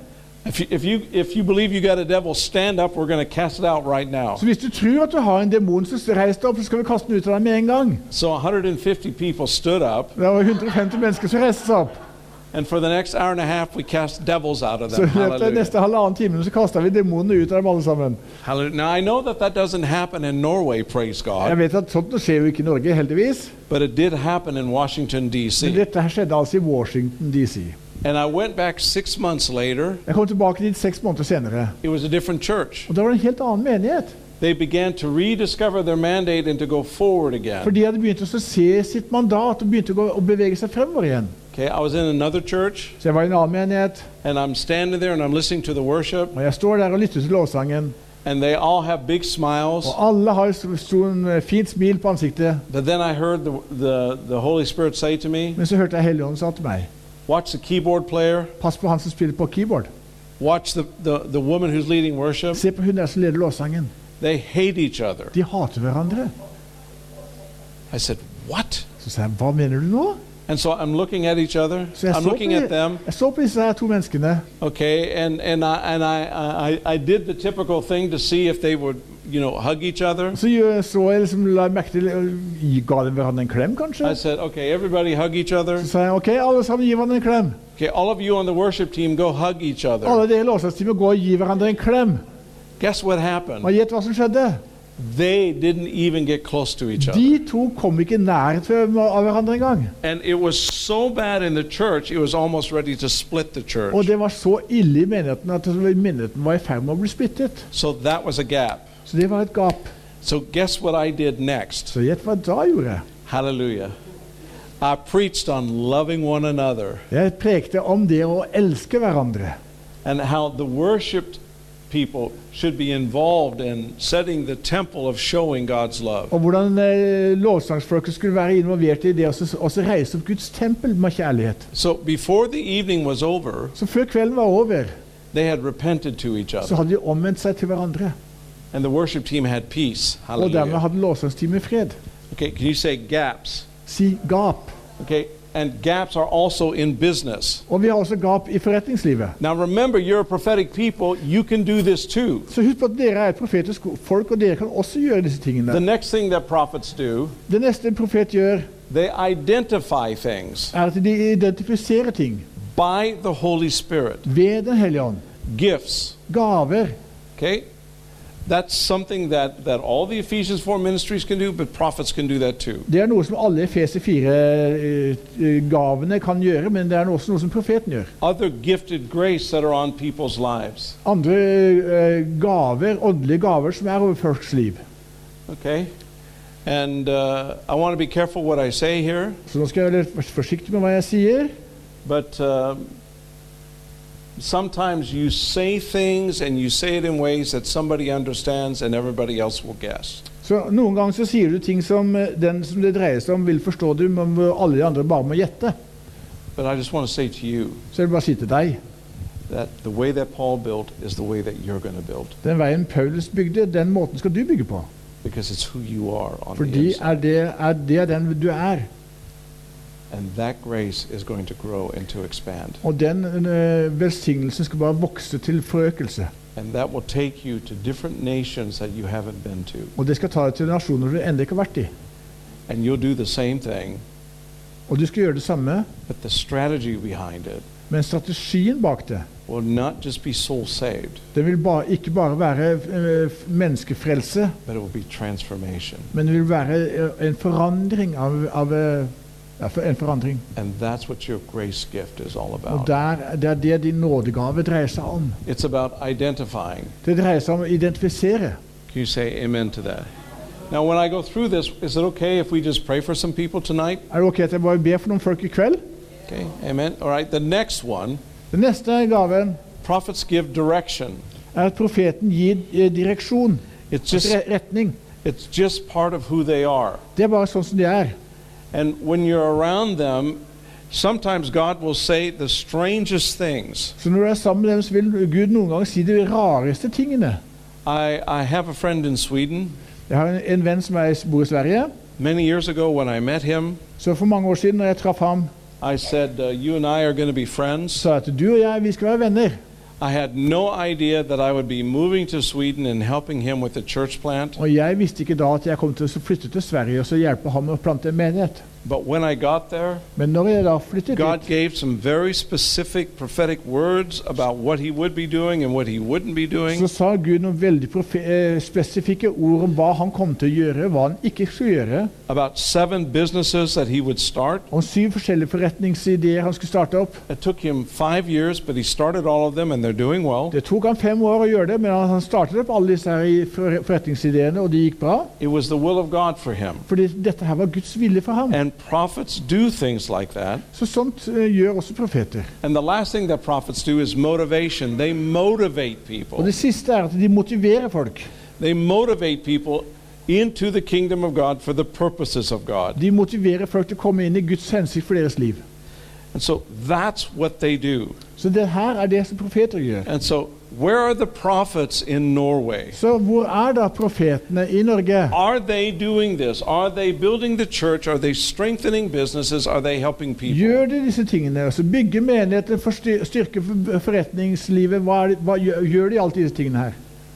If you, if, you, if you believe you got a devil, stand up. We're going to cast it out right now. Så hvis du tror at du har en demon, så reis deg opp, så skal vi kaste den ut av deg med en gang. So 150 people stood up, Det var 150 mennesker som reiste seg opp. And for the next hour and a half, we cast devils out of them. neste halvannen timen så kasta vi demonene ut av dem alle sammen. Hallelujah. Now, I know that that doesn't happen in Norway, praise Jeg God, vet at Sånt skjer jo ikke i Norge, heldigvis. but it did happen in Washington, Men D.C. dette her skjedde altså i Washington DC. And I went back six months later. Jeg kom tilbake dit seks måneder senere. It was a different church. Og da var det en helt annen menighet. They began to rediscover their mandate and to go forward For again. de hadde begynt å se sitt mandat og begynte å bevege seg fremover igjen. Okay, I was in another church, Så jeg var i en annen menighet, and I'm standing there and I'm listening to the worship, og jeg står der og lytter til lovsangen. and they all have big smiles. Og alle har en stort, fint smil på ansiktet. But then I heard the, the, the Holy Spirit say to me, Men så hørte jeg Helligånden sa til meg Watch the keyboard player, Pass på han som spiller på keyboard. watch the, the, the woman who's leading worship. Se på hun der som leder lovsangen. They hate each other. De hater hverandre. I said, What? Så sa jeg, hva mener du nå? And so I'm looking at each other. Jeg I'm så, på, at them. jeg så på disse to menneskene. Okay, and, and, I, and I, I, I did the typical thing to see if they would, you know, hug each other. Så jeg så jeg liksom, la merke til Ga dem hverandre en klem, kanskje? I said, okay, everybody hug each other. Så sa jeg ok, alle sammen gi hverandre en klem. Okay, all of you on the worship team, go hug each other. Alle dere i lovsangsteamet gå og gi hverandre en klem. Guess what happened? Og gjett hva som skjedde? They didn't even get close to each other. De to kom ikke nær hverandre engang. And it was so bad in the church, it was almost ready to split the church. Og det var så ille i menigheten at menigheten var i ferd med å bli splittet. So that was a gap. Så det var et gap. So guess what I did next? Så gjett hva da gjorde jeg? Hallelujah. I preached on loving one another Jeg prekte om det å elske hverandre. and how the worshiped people should be involved in setting the temple of showing God's love. Og hvordan eh, lovsangsfolket skulle være involvert i det å reise opp Guds tempel med kjærlighet. So before the evening was over, Så før kvelden var over, they had repented to each så other. hadde de omvendt seg til hverandre. And the worship team had peace. Og dermed Hallelujah. hadde lovsangsteamet fred. Okay, can you say gaps? Si gap. Okay, and gaps are also in business. Og vi har også gap i forretningslivet. Now remember, you're a prophetic people. You can do this too. Så husk på at dere er et profetisk folk, og dere kan også gjøre disse The tingene. next thing that prophets do, Det neste en profet gjør, they identify things er at de identifiserer ting by the Holy Spirit. ved Den hellige ånd. Gifts. Gaver. Okay? That's something that, that all the Ephesians 4 ministries can do, but prophets can do that too. Det er noe som alle Efeser 4-gavene kan gjøre, men det er også noe som profeten gjør. Other gifted grace that are on people's lives. Andre eh, gaver, åndelige gaver som er over folks liv. Okay? And uh, I want to be careful what I say here, Så nå skal jeg være forsiktig med hva jeg sier. but um sometimes you say things and you say it in ways that somebody understands and everybody else will guess. Så Noen ganger så sier du ting som eh, den som det dreier seg om, vil forstå du, men alle de andre bare må gjette. But I just want to say to you Så jeg vil bare si til deg that the way that Paul built is the way that you're going to build den veien Paulus bygde, den måten skal du bygge på. because it's who you are on the Fordi inside. er det, er det den du er. Og den uh, velsignelsen skal bare vokse til forøkelse. And that will take you to different nations that you haven't been to. Og det skal ta deg til nasjoner du ennå ikke har vært i. And you'll do the same thing, Og du skal gjøre det samme, but the strategy behind it men strategien bak det will not just be soul saved, den vil ba, ikke bare være uh, menneskefrelse, but it will be transformation. men det vil være uh, en forandring av, av eh, er en forandring. Og der, det er det din nådegave dreier seg om. Det dreier seg om å identifisere. Can you say amen to that? Now, when I go through this, is it okay if we just pray for some people tonight? Er det ok at jeg bare ber for noen folk i kveld? Okay, amen. All right, the next one Den neste gaven prophets give direction. er at profeten gir eh, direksjon, It's just, retning. it's just part of who they are. Det er bare sånn som de er. And when you're around them, sometimes God will say the strangest things. Så når du er sammen med dem, så vil Gud noen ganger si de rareste tingene. I, I have a friend in Sweden. Jeg har en, en venn som er, bor i Sverige. Many years ago, when I met him, Så for mange år siden når jeg traff ham, I said, uh, You and I are going to be friends. at du og jeg vi skal være venner. I had no idea that I would be moving to Sweden and helping him with the church plant. Og jeg visste ikke da at jeg kom til å flytte til Sverige og så hjelpe ham å plante en menighet. But when I got there, Men når jeg da flyttet God dit, gave some very specific prophetic words about what he would be doing and what he wouldn't be doing. så sa Gud noen veldig profe eh, spesifikke ord om hva han kom til å gjøre, hva han ikke skulle gjøre. About seven businesses that he would start. Om syv forskjellige forretningsideer han skulle starte opp. It took him five years, but he started all of them and they're doing well. Det tok han fem år å gjøre det, men han han startet opp alle disse her i for- forretningsideene, og det gikk bra. It was the will of God for him. Fordi dette her var Guds vilje for ham. And prophets do things like that. Så sånt eh, gjør også profeter. And the last thing that prophets do is motivation. They motivate Og people. det siste er at de motiverer folk. They motivate people into the kingdom of God for the purposes of God. De motiverer folk til å komme inn i Guds hensikt for deres liv. And so that's what they do. Så det her er det som profeter gjør. And so, where are the prophets in Norway? Så hvor er da profetene i Norge? Are they doing this? Are they building the church? Are they strengthening businesses? Are they helping people? Gjør de disse tingene? Altså bygge menigheter, styrke forretningslivet. Hva, hva gjør, de alltid disse tingene her?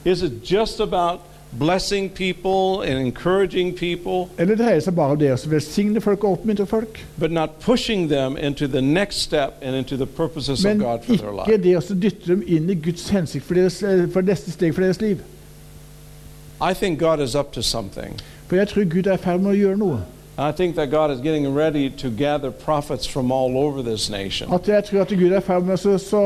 Is it just about blessing people and encouraging people, Eller dreier seg bare om det å velsigne folk og oppmuntre folk? but not pushing them into the next step and into the purposes of Men God for their ikke det å dytte dem inn i Guds hensikt for, deres, eh, for neste steg for deres liv. I think God is up to something. For jeg tror Gud er i ferd med å gjøre noe. I think that God is getting ready to gather prophets from all over this nation. At jeg tror at Gud er ferdig med så, så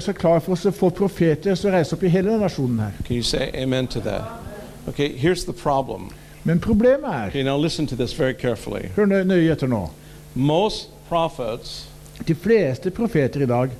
seg klar for å få profeter som reiser opp i hele nasjonen her. Can you say amen to that? Okay, here's the problem. Men problemet er Okay, now listen to this very carefully. Hør nø- nøye etter nå. Most prophets De fleste profeter i dag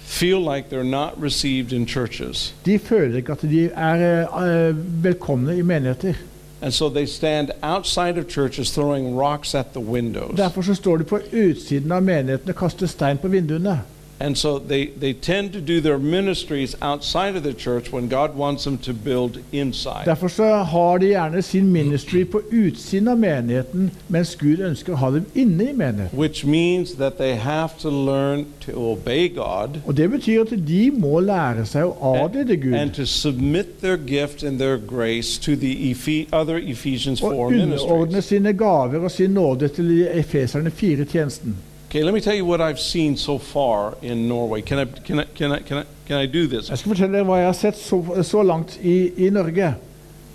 feel like they're not received in churches. de føler ikke at de er uh, velkomne i menigheter. And so they stand outside of churches throwing rocks at the windows. Derfor så står de på utsiden av menighetene og kaster stein på vinduene. And so they, they tend to do their ministries outside of the church when God wants them to build inside. Derfor så har de gjerne sin ministry på utsiden av menigheten, mens Gud ønsker å ha dem inne i menigheten. Which means that they have to learn to obey God Og Det betyr at de må lære seg å adlyde and Gud to submit their gift and their grace to the Ephe- other Ephesians og underordne sine gaver og sin nåde til Efeserne 4-tjenesten. Okay, let me tell you what I've seen so far in Norway. Can I, can I, can I, can I, can I do this? Jeg skal fortelle dere hva jeg har sett så, så langt i, i Norge.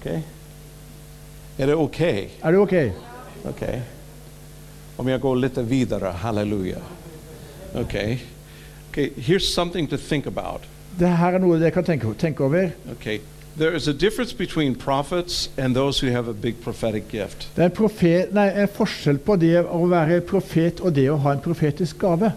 Okay? Är det okej? Er det ok? Okej. Om jag går lite vidare, halleluja. Okay. Okay, here's something to think about. Det her er noe dere kan tenke, tenke over. Okay. There is a difference between prophets and those who have a big prophetic gift. Det er en, profet, nei, en forskjell på det å være profet og det å ha en profetisk gave.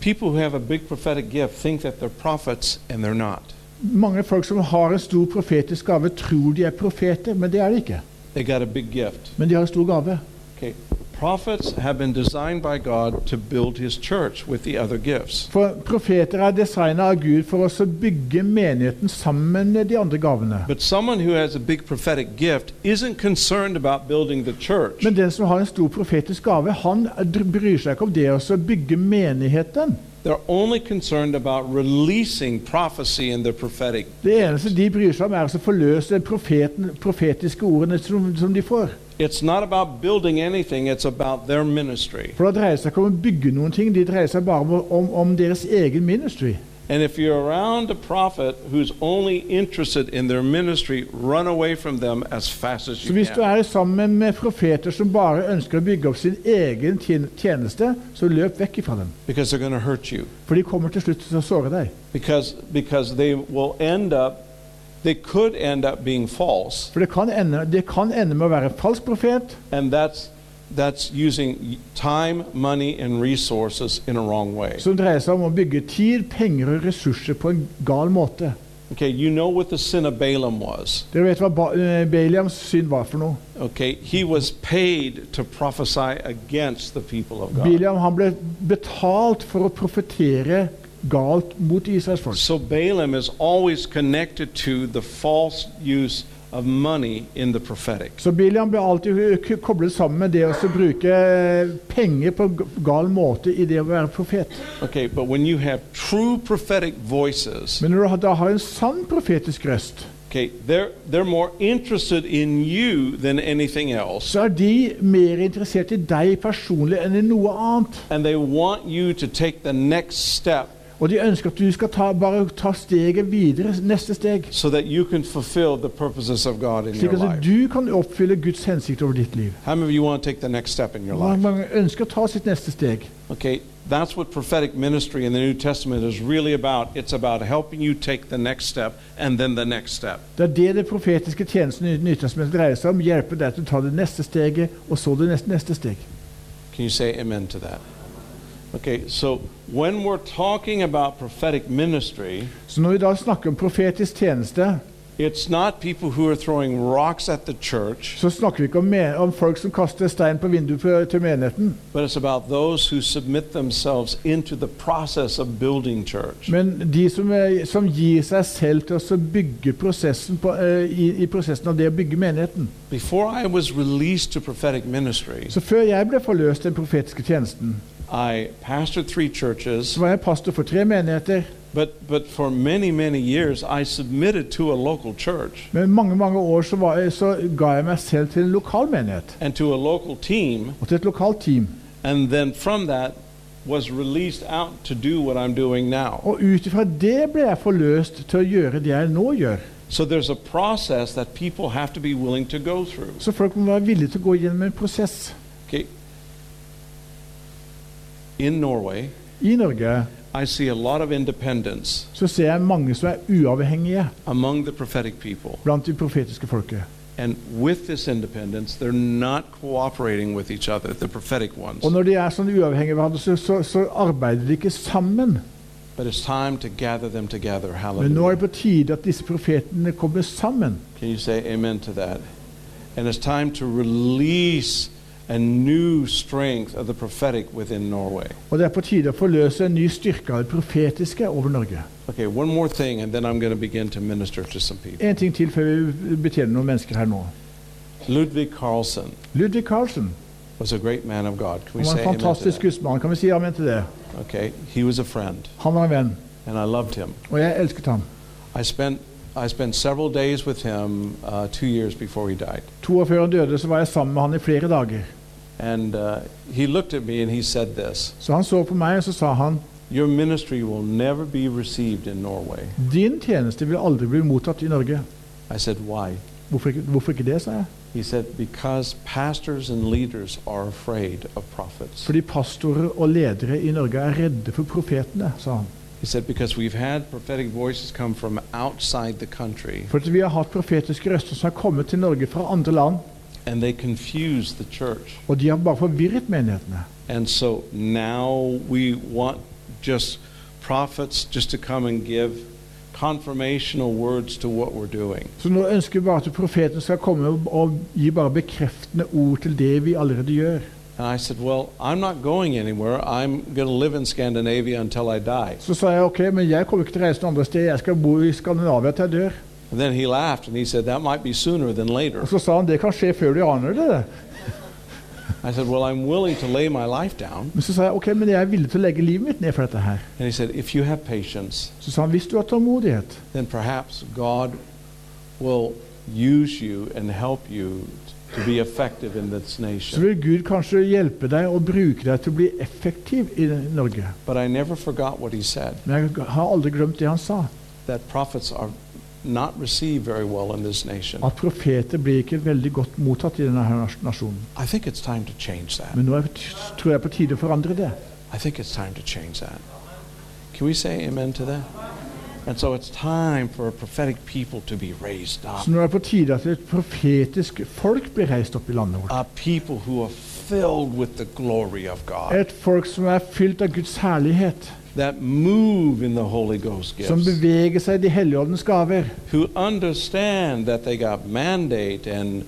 People who have a big prophetic gift think that they're prophets and they're not. Mange folk som har en stor profetisk gave, tror de er profeter, men det er de ikke. They got a big gift. Men de har en stor gave. Okay. Prophets have been designed by God to build his church with the other gifts. For profeter er designet av Gud for å bygge menigheten sammen med de andre gavene. But someone who has a big prophetic gift isn't concerned about building the church. Men den som har en stor profetisk gave, han bryr seg ikke om det å bygge menigheten. They're only concerned about releasing prophecy and the prophetic. Det eneste de bryr seg om, er å forløse profeten, profetiske ordene som, som de får. It's not about building anything, it's about their ministry. For det dreier seg ikke om å bygge noen ting, de dreier seg bare om, om, om deres egen ministry. And if you're around a prophet who's only interested in their ministry, run away from them as fast as Så you hvis du er sammen med profeter som bare ønsker å bygge opp sin egen tjeneste, så løp vekk ifra dem. Because they're going to hurt you. For de kommer til slutt til å såre deg. Because, because they will end up, they could end up being false. For det kan ende, det kan ende med å være falsk profet, And that's, that's using time, money, and resources in a wrong way. som dreier seg om å bygge tid, penger og ressurser på en gal måte. Okay, you know what the sin of Balaam was. Dere vet hva ba eh, synd var for noe? Okay, he was paid to prophesy against the people of God. Han ble betalt for å profetere galt mot Israels folk. So Balaam is always connected to the false use of money in the prophetic. Så Biliam ble alltid koblet sammen med det å bruke eh, penger på gal måte i det å være profet. Okay, but when you have true prophetic voices, Men når du har- da har en sann profetisk røst, okay, they're, they're more interested in you than anything else. så er de mer interessert i deg personlig enn i noe annet. And they want you to take the next step Og de ønsker at du skal ta, bare ta steget videre, neste steg. so that you can fulfill the purposes of God in Slik at du kan oppfylle Guds hensikt over ditt liv. How many of you want to take the next step in your Mange, life? mange ønsker å ta sitt neste steg. Okay, that's what prophetic ministry in the New Testament is really about. It's about helping you take the next step and then the next step. Det er det det profetiske tjenesten i Nytestamentet dreier seg om. Hjelpe deg til å ta det neste steget, og så det neste, neste steg. Can you say amen to that? Okay, so when we're talking about prophetic ministry, Så når vi da snakker om profetisk tjeneste, it's not people who are throwing rocks at the church, så snakker vi ikke om, om folk som kaster stein på vinduet til menigheten, but it's about those who submit themselves into the process of building church. men de som, er, som gir seg selv til å bygge prosessen på, eh, i, i prosessen av det å bygge menigheten. Before I was released to prophetic ministry, Så før jeg ble forløst den profetiske tjenesten, I pastored three churches, så var jeg pastor for tre menigheter. but, but for many, many years I submitted to a local church Men mange mange år så, var så ga jeg meg selv til en lokal menighet and to a local team, og til et lokalt team. and then from that was released out to do what I'm doing now. Og ut ifra det ble jeg forløst til å gjøre det jeg nå gjør. So there's a process that people have to be willing to go through. Så folk må være villige til å gå gjennom en prosess. Okay. In Norway, I Norge I see a lot of independence så ser jeg mange som er uavhengige among the prophetic people. blant de profetiske folket. And with this independence, they're not cooperating with each other, the prophetic ones. Og når de er sånn uavhengige hverandre, så, så, så arbeider de ikke sammen. But it's time to gather them together. Men nå er Hallelujah. det på tide at disse profetene kommer sammen. Can you say amen to that? And it's time to release a new strength of the prophetic within Norway. Og det er på tide å forløse en ny styrke av det profetiske over Norge. Okay, one more thing, and then I'm going to begin to minister to some people. En ting til før vi betjener noen mennesker her nå. Ludwig Carlsen Ludvig Carlsen was a great man of God. Can we var say en amen fantastisk gudsmann. Kan vi si amen til det? Okay, he was a friend, Han var en venn, and I loved him. og jeg elsket ham. I spent I spent several days with him uh, two years before he died, To år før han døde, så var jeg sammen med han i flere dager. And uh, he looked at me and he said this: Så han så på meg, og så sa han "Your ministry will never be received in Norway." Din tjeneste vil aldri bli mottatt i Norge. I said, "Why?" Hvorfor ikke, hvorfor ikke det, sa jeg. He said, "Because pastors and leaders are afraid of prophets." Fordi pastorer og ledere i Norge er redde for profetene, sa han. He said, "Because we've had prophetic voices come from outside the country, Fordi vi har hatt profetiske røster som har kommet til Norge fra andre land, and they confuse the church." og de har bare forvirret menighetene. And so now we want just prophets just to come and give confirmational words to what we're doing. Så nå ønsker vi bare at profetene skal komme og gi bare bekreftende ord til det vi allerede gjør. And I said, Well, I'm not going anywhere. I'm going to live in Scandinavia until I die. Så sa jeg ok, men jeg kommer ikke til å reise noen andre steder, jeg skal bo i Skandinavia til jeg dør. And then he laughed and he said, That might be sooner than later. Og så sa han det kan skje før du aner det. I said, Well, I'm willing to lay my life down. Men så sa jeg ok, men jeg er villig til å legge livet mitt ned for dette her. And he said, If you have patience, Så sa han hvis du har tålmodighet, then perhaps God will use you and help you to be effective in this så nation. vil Gud kanskje hjelpe deg og bruke deg til å bli effektiv i Norge. But I never forgot what he said Men jeg har aldri glemt det han sa. that prophets are not received very well in this nation. At profeter blir ikke veldig godt mottatt i denne her nasjonen. I think it's time to change that. Men nå er, tror jeg på tide å forandre det. I think it's time to change that. Can we say amen to that? And so it's time for prophetic people to be raised up. Så nå er det på tide at et profetisk folk blir reist opp i landet vårt. A people who are filled with the glory of God, Et folk som er fylt av Guds herlighet, that move in the Holy Ghost som beveger seg i De hellige åndens gaver, who that they got and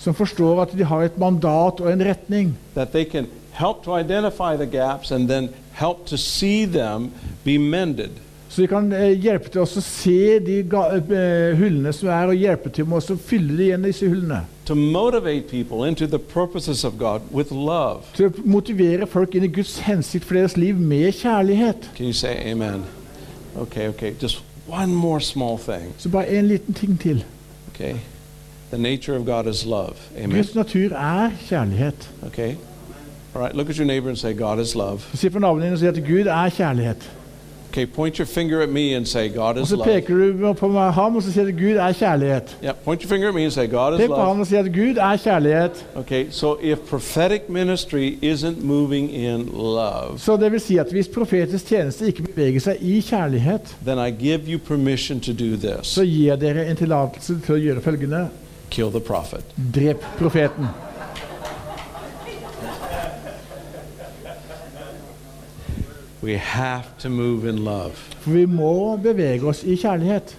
som forstår at de har et mandat og en retning, that they can help to identify the gaps and then help to see them be mended. Så de kan eh, hjelpe til å se de eh, hullene som er, og hjelpe til med å fylle igjen, disse hullene. To motivate people into the purposes of God with love. Til å motivere folk inn i Guds hensikt for deres liv med kjærlighet. Can you say amen? Okay, okay. Just one more small thing. Så bare en liten ting til. Okay? The nature of God is love. Amen. Guds natur er kjærlighet. Okay? All right, look at your neighbor and say, God is love. Se på naboen din og si at Gud er kjærlighet. Okay, point your finger at me and say, God Og is så love. peker du på meg- ham og så sier du Gud er kjærlighet. Yeah, point your finger at me and say, God is Pek på ham og si at Gud er kjærlighet. Okay, so if prophetic ministry isn't moving in love, Så det vil si at hvis profetisk tjeneste ikke beveger seg i kjærlighet, then I give you permission to do this så gir jeg dere en tillatelse til å gjøre følgende. kill the prophet. Drep profeten. We have to move in love. For vi må bevege oss i kjærlighet.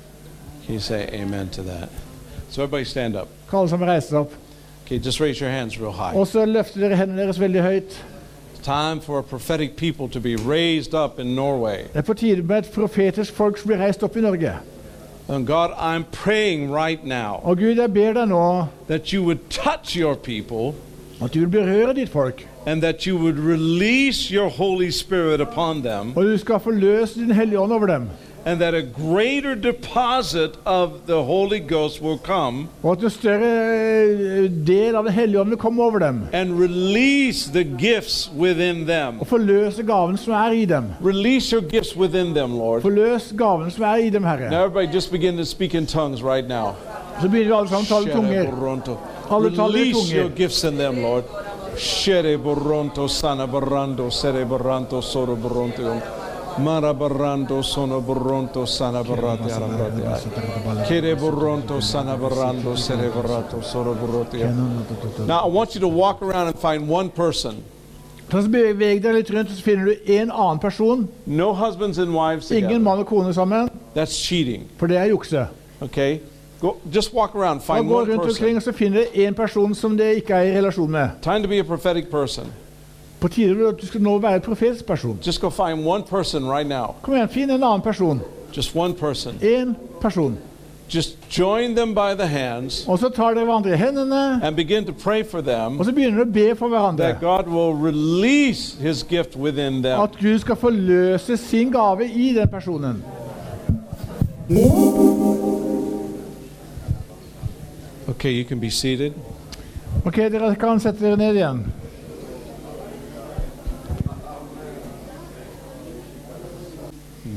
Can you say amen to that? So everybody stand up. Kan alle sammen reise opp? Okay, just raise your hands real high. Og så løfter dere hendene deres veldig høyt. It's time for prophetic people to be raised up in Norway. Det er på tide med et profetisk folk som blir reist opp i Norge. And God, I'm praying right now Og Gud, jeg ber deg nå that you would touch your people at du vil berøre ditt folk. And that you would release your Holy Spirit upon them Og du skal forløse din hellige ånd over dem. and that a greater deposit of the Holy Ghost will come Og at en større eh, del av den hellige ånd vil over dem. and release the gifts within them. Og forløse gaven som er i dem. Release your gifts within them, Lord. Forløs gaven som er i dem, Now, everybody, just begin to speak in tongues right now. Så begynner vi alle sammen å tale i tunger. Alle Release your gifts in them, Lord. Shere boronto sana barando sere baranto soro boronto mara barando sono sana barati arambati kere sana barando sere barato soro Now I want you to walk around and find one person. Så beveg deg litt rundt, og så finner du en annen person. No husbands and wives Ingen together. mann og kone sammen, That's cheating. for det er jukse. Okay? Go just walk around, find gå one rundt omkring, og så finner du en person som det ikke er i relasjon med. Time to be a prophetic person. På tide at du skal nå være en profetisk person. Just go find one person right now. Kom igjen, finn en annen person. Just one person. En person. Just join them by the hands Og så tar dere hverandre i hendene, and begin to pray for them og så begynner dere å be for hverandre. that God will release His gift within them. At Gud skal forløse sin gave i den personen. Okay, you can be seated. Ok, dere kan sette dere ned igjen.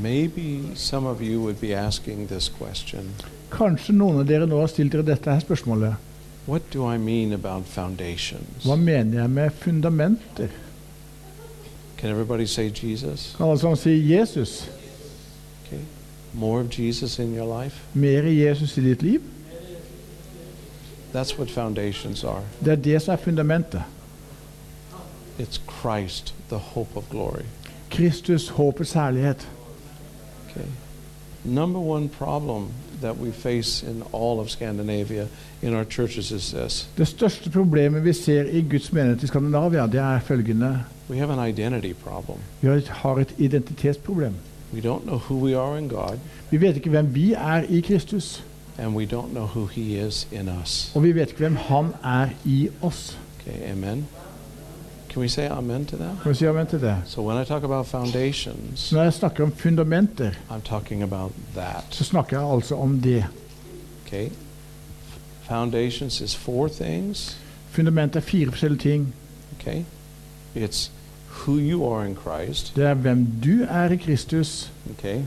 Maybe some of you would be asking this question Kanskje noen av dere nå har stilt dere dette her spørsmålet. What do I mean about foundations? Hva mener jeg med fundamenter? Can everybody say Jesus? Kan alle sammen si Jesus? Okay. More of Jesus in your life? Mer Jesus i ditt liv? That's what foundations are. Det er det som er fundamentet. It's Christ, the hope of glory. Kristus, håpets herlighet. Okay. Number one problem that we face in all of Scandinavia in our churches is this Det største problemet vi ser i Guds menighet i Skandinavia, det er følgende. we have an identity problem. Vi har et identitetsproblem. We don't know who we are in God, Vi vet ikke hvem vi er i Kristus, and we don't know who He is in us. og vi vet ikke hvem Han er i oss. Okay, amen? Can we say amen to that? Kan vi si amen til det? So when I talk about foundations, når jeg snakker om fundamenter, I'm talking about that. så snakker jeg altså om det. Okay? Foundations is four things. Fundamentet er fire forskjellige ting. Okay? It's who you are in Christ. Det er hvem du er i Kristus. Okay?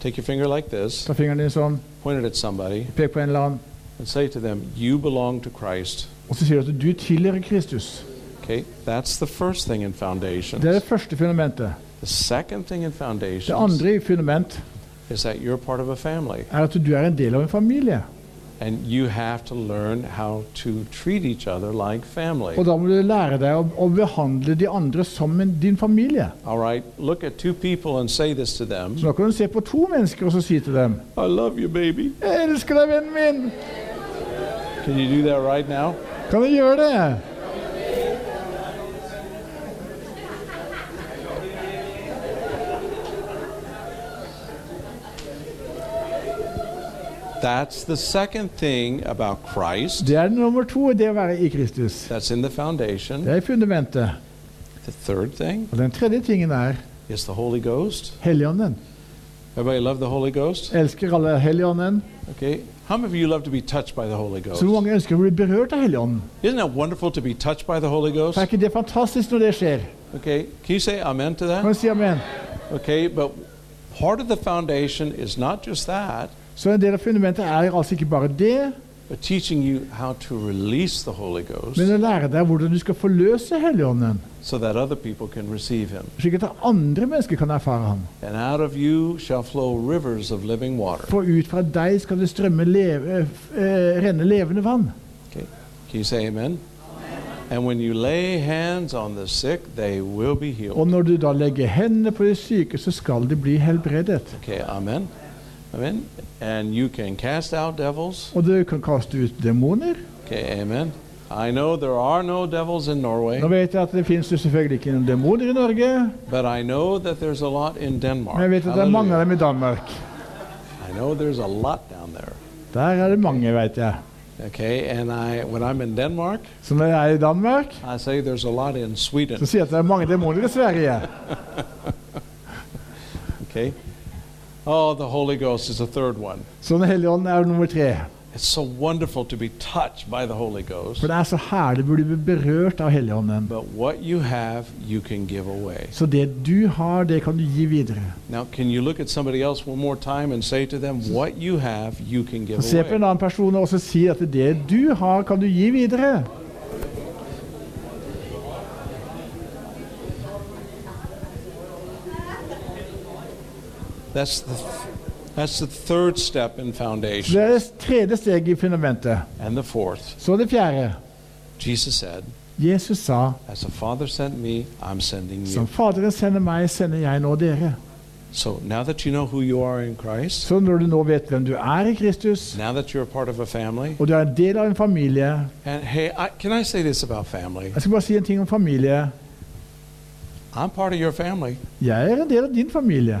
Take your finger like this, Ta fingeren din sånn, point it at somebody, pek på en eller annen, and say to them, You belong to Christ. og så sier du at du tilhører Kristus. Okay? That's the first thing in foundations. Det er det første fundamentet. The second thing in Det foundations andre i fundament is that you're part of a family. er at du er en del av en familie. And you have to learn how to treat each other like family. Og da må du lære deg å, å behandle de andre som en, din familie. All right? Look at two people and say this to them Så nå kan du se på to mennesker og så si til dem I love you, baby. 'Jeg elsker deg, vennen min'. Can you do that right now? Kan du gjøre det? That's the second thing about Christ. Det er nummer to, det å være i Kristus. That's in the foundation. Det er fundamentet. The third thing Og den tredje tingen er is the Holy Ghost. Helligånden. Everybody love the Holy Ghost? Elsker alle Helligånden. Okay. How many of you love to be touched by the Holy Ghost? Så mange ønsker å bli berørt av Helligånden. Isn't it wonderful to be touched by the Holy Ghost? Er ikke det fantastisk når det skjer? Okay. Can you say amen to Kan du si amen? Okay, but part of the foundation is not just that, Så en del av fundamentet er altså ikke bare det, but teaching you how to release the Holy Ghost men å lære deg hvordan du skal forløse Helligånden, so that other people can receive Him. slik at andre mennesker kan erfare ham. And out of you shall flow rivers of living water. For ut fra deg skal det strømme leve, eh, renne levende vann. Okay. Can you say amen? And when you lay hands on the sick, they will be healed. Og når du da legger hendene på de syke, så skal de bli helbredet. Okay, amen. Amen. And you can cast out devils. Og du kan kaste ut demoner. Okay, amen. I know there are no devils in Norway, Nå vet jeg at det finnes selvfølgelig ikke noen demoner i Norge, but I know that there's a lot in Denmark. men jeg vet at det er mange av dem i Danmark. I know there's a lot down there. Der er det mange, vet jeg. Okay, and I when I'm in Denmark, Så når jeg er i Danmark, I say there's a lot in Sweden. så sier jeg at det er mange demoner i Sverige. [laughs] Okay. Oh, the Holy Ghost is the third one. Så Den hellige ånd er nummer tre. It's so wonderful to be touched by the Holy Ghost. For det er så herlig å bli berørt av Helligånden. But what you have, you can give away. Så det du har, det kan du gi videre. Now, can you look at somebody else one more time and say to them, what you have, you can give Og Se på en away? annen person og også si at det du har, kan du gi videre. That's the, that's the third step in foundation. Det er det tredje steget i fundamentet. And the fourth, Så det fjerde. Jesus said, Jesus sa, As the Father sent me, I'm sending som you. Faderen sender meg, sender jeg nå dere. So now that you know who you are in Christ, Så når du nå vet hvem du er i Kristus, now that you're a part of a family, og du er en del av en familie and hey, I, can I say this about family? Jeg skal bare si en ting om familie. I'm part of your family. Jeg er en del av din familie.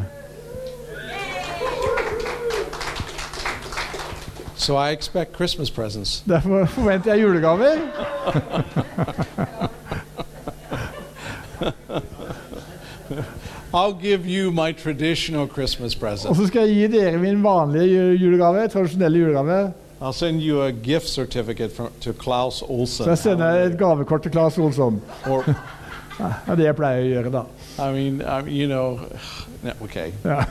So I expect Christmas presents. [laughs] Derfor forventer jeg julegaver. I'll give you my traditional Christmas Og så skal jeg gi dere min vanlige julegave, tradisjonelle julegave. I'll send you a gift certificate from, to Klaus Olsen. Så jeg sender et gavekort til Klaus Olsson. Or, Det er det jeg pleier å gjøre, da. I mean, I mean, you know, no, okay. Ja.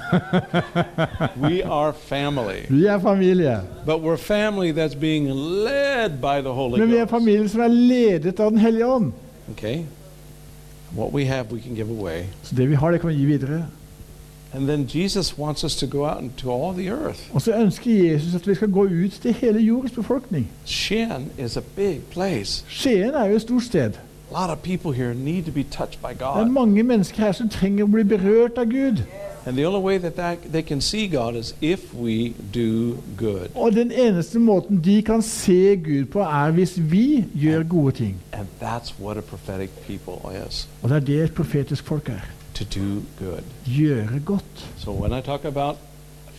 [laughs] We are family, Vi er familie. but we're family that's being led by the Holy Men vi er familie som er ledet av Den hellige ånd. Okay? What we have, we can give away. Så det vi har, det kan vi gi videre. And then Jesus wants us to go out into all the earth. Og så ønsker Jesus at vi skal gå ut til hele jordens befolkning. Shin is a big place. Skien er jo et stort sted. A lot of people here need to be touched by Det er mange mennesker her som trenger å bli berørt av Gud. And the only way that, that they can see God is if we do good. Og den eneste måten de kan se Gud på, er hvis vi gjør gode ting. And that's what a prophetic people is Og det er det et profetisk folk er. to do good. Gjøre godt. So when I talk about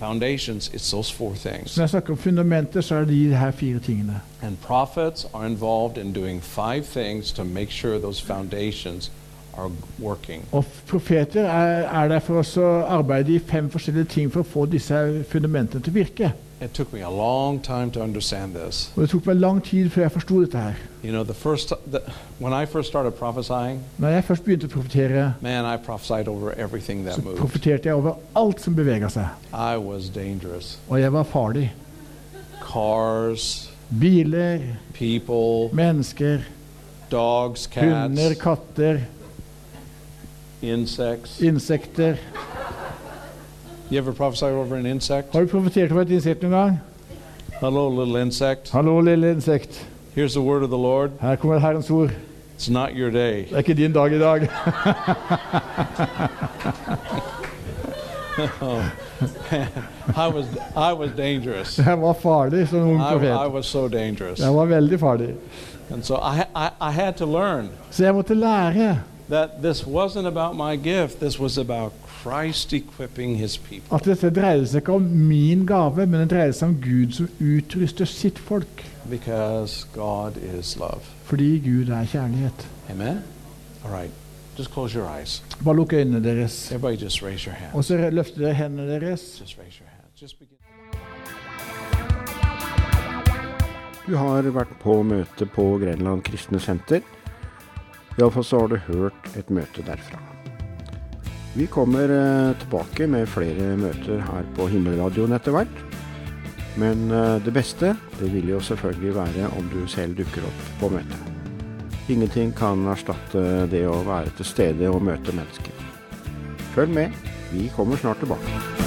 foundations, it's those four things. Når jeg snakker om fundamentet, så er det de her fire tingene. And prophets are involved in doing five things to make sure those foundations are working. Og profeter er, er der for å arbeide i fem forskjellige ting for å få disse fundamentene til å virke. It took me a long time to understand this. Og det tok meg lang tid før jeg forsto dette her. You know, the first the, when I first started prophesying, Når jeg først begynte å profetere, man, I prophesied over everything så that moved. profeterte jeg over alt som beveger seg. I was dangerous. Og jeg var farlig. Cars, Biler, people, mennesker, dogs, hunder, katter, insects. insekter. You ever prophesied over an insect? Har du profetert over et insekt noen gang? Hello, little insect. Hallo, lille insekt. Here's the word of the Lord. Her kommer Herrens ord. It's not your day. Det er ikke din dag i dag. [laughs] I was I was dangerous. Jeg var farlig som ung I, I was so dangerous. Jeg var veldig farlig. And so I, I, I had to learn. Så jeg måtte lære. that this wasn't about my gift, this was about Christ equipping his people. At dette dreide seg ikke om min gave, men det dreide seg om Gud som utruster sitt folk. God is love. Fordi Gud er kjærlighet. Amen? All right. Just close your eyes. Bare lukk øynene deres. Just raise your hand. Og så løfter dere hendene deres. Just raise your hand. Just begin. Du har vært på møte på Grenland kristne senter. Iallfall så har du hørt et møte derfra. Vi kommer eh, tilbake med flere møter her på Himmelradioen etter hvert. Men eh, det beste det vil jo selvfølgelig være om du selv dukker opp på møtet. Ingenting kan erstatte det å være til stede og møte mennesker. Følg med, vi kommer snart tilbake.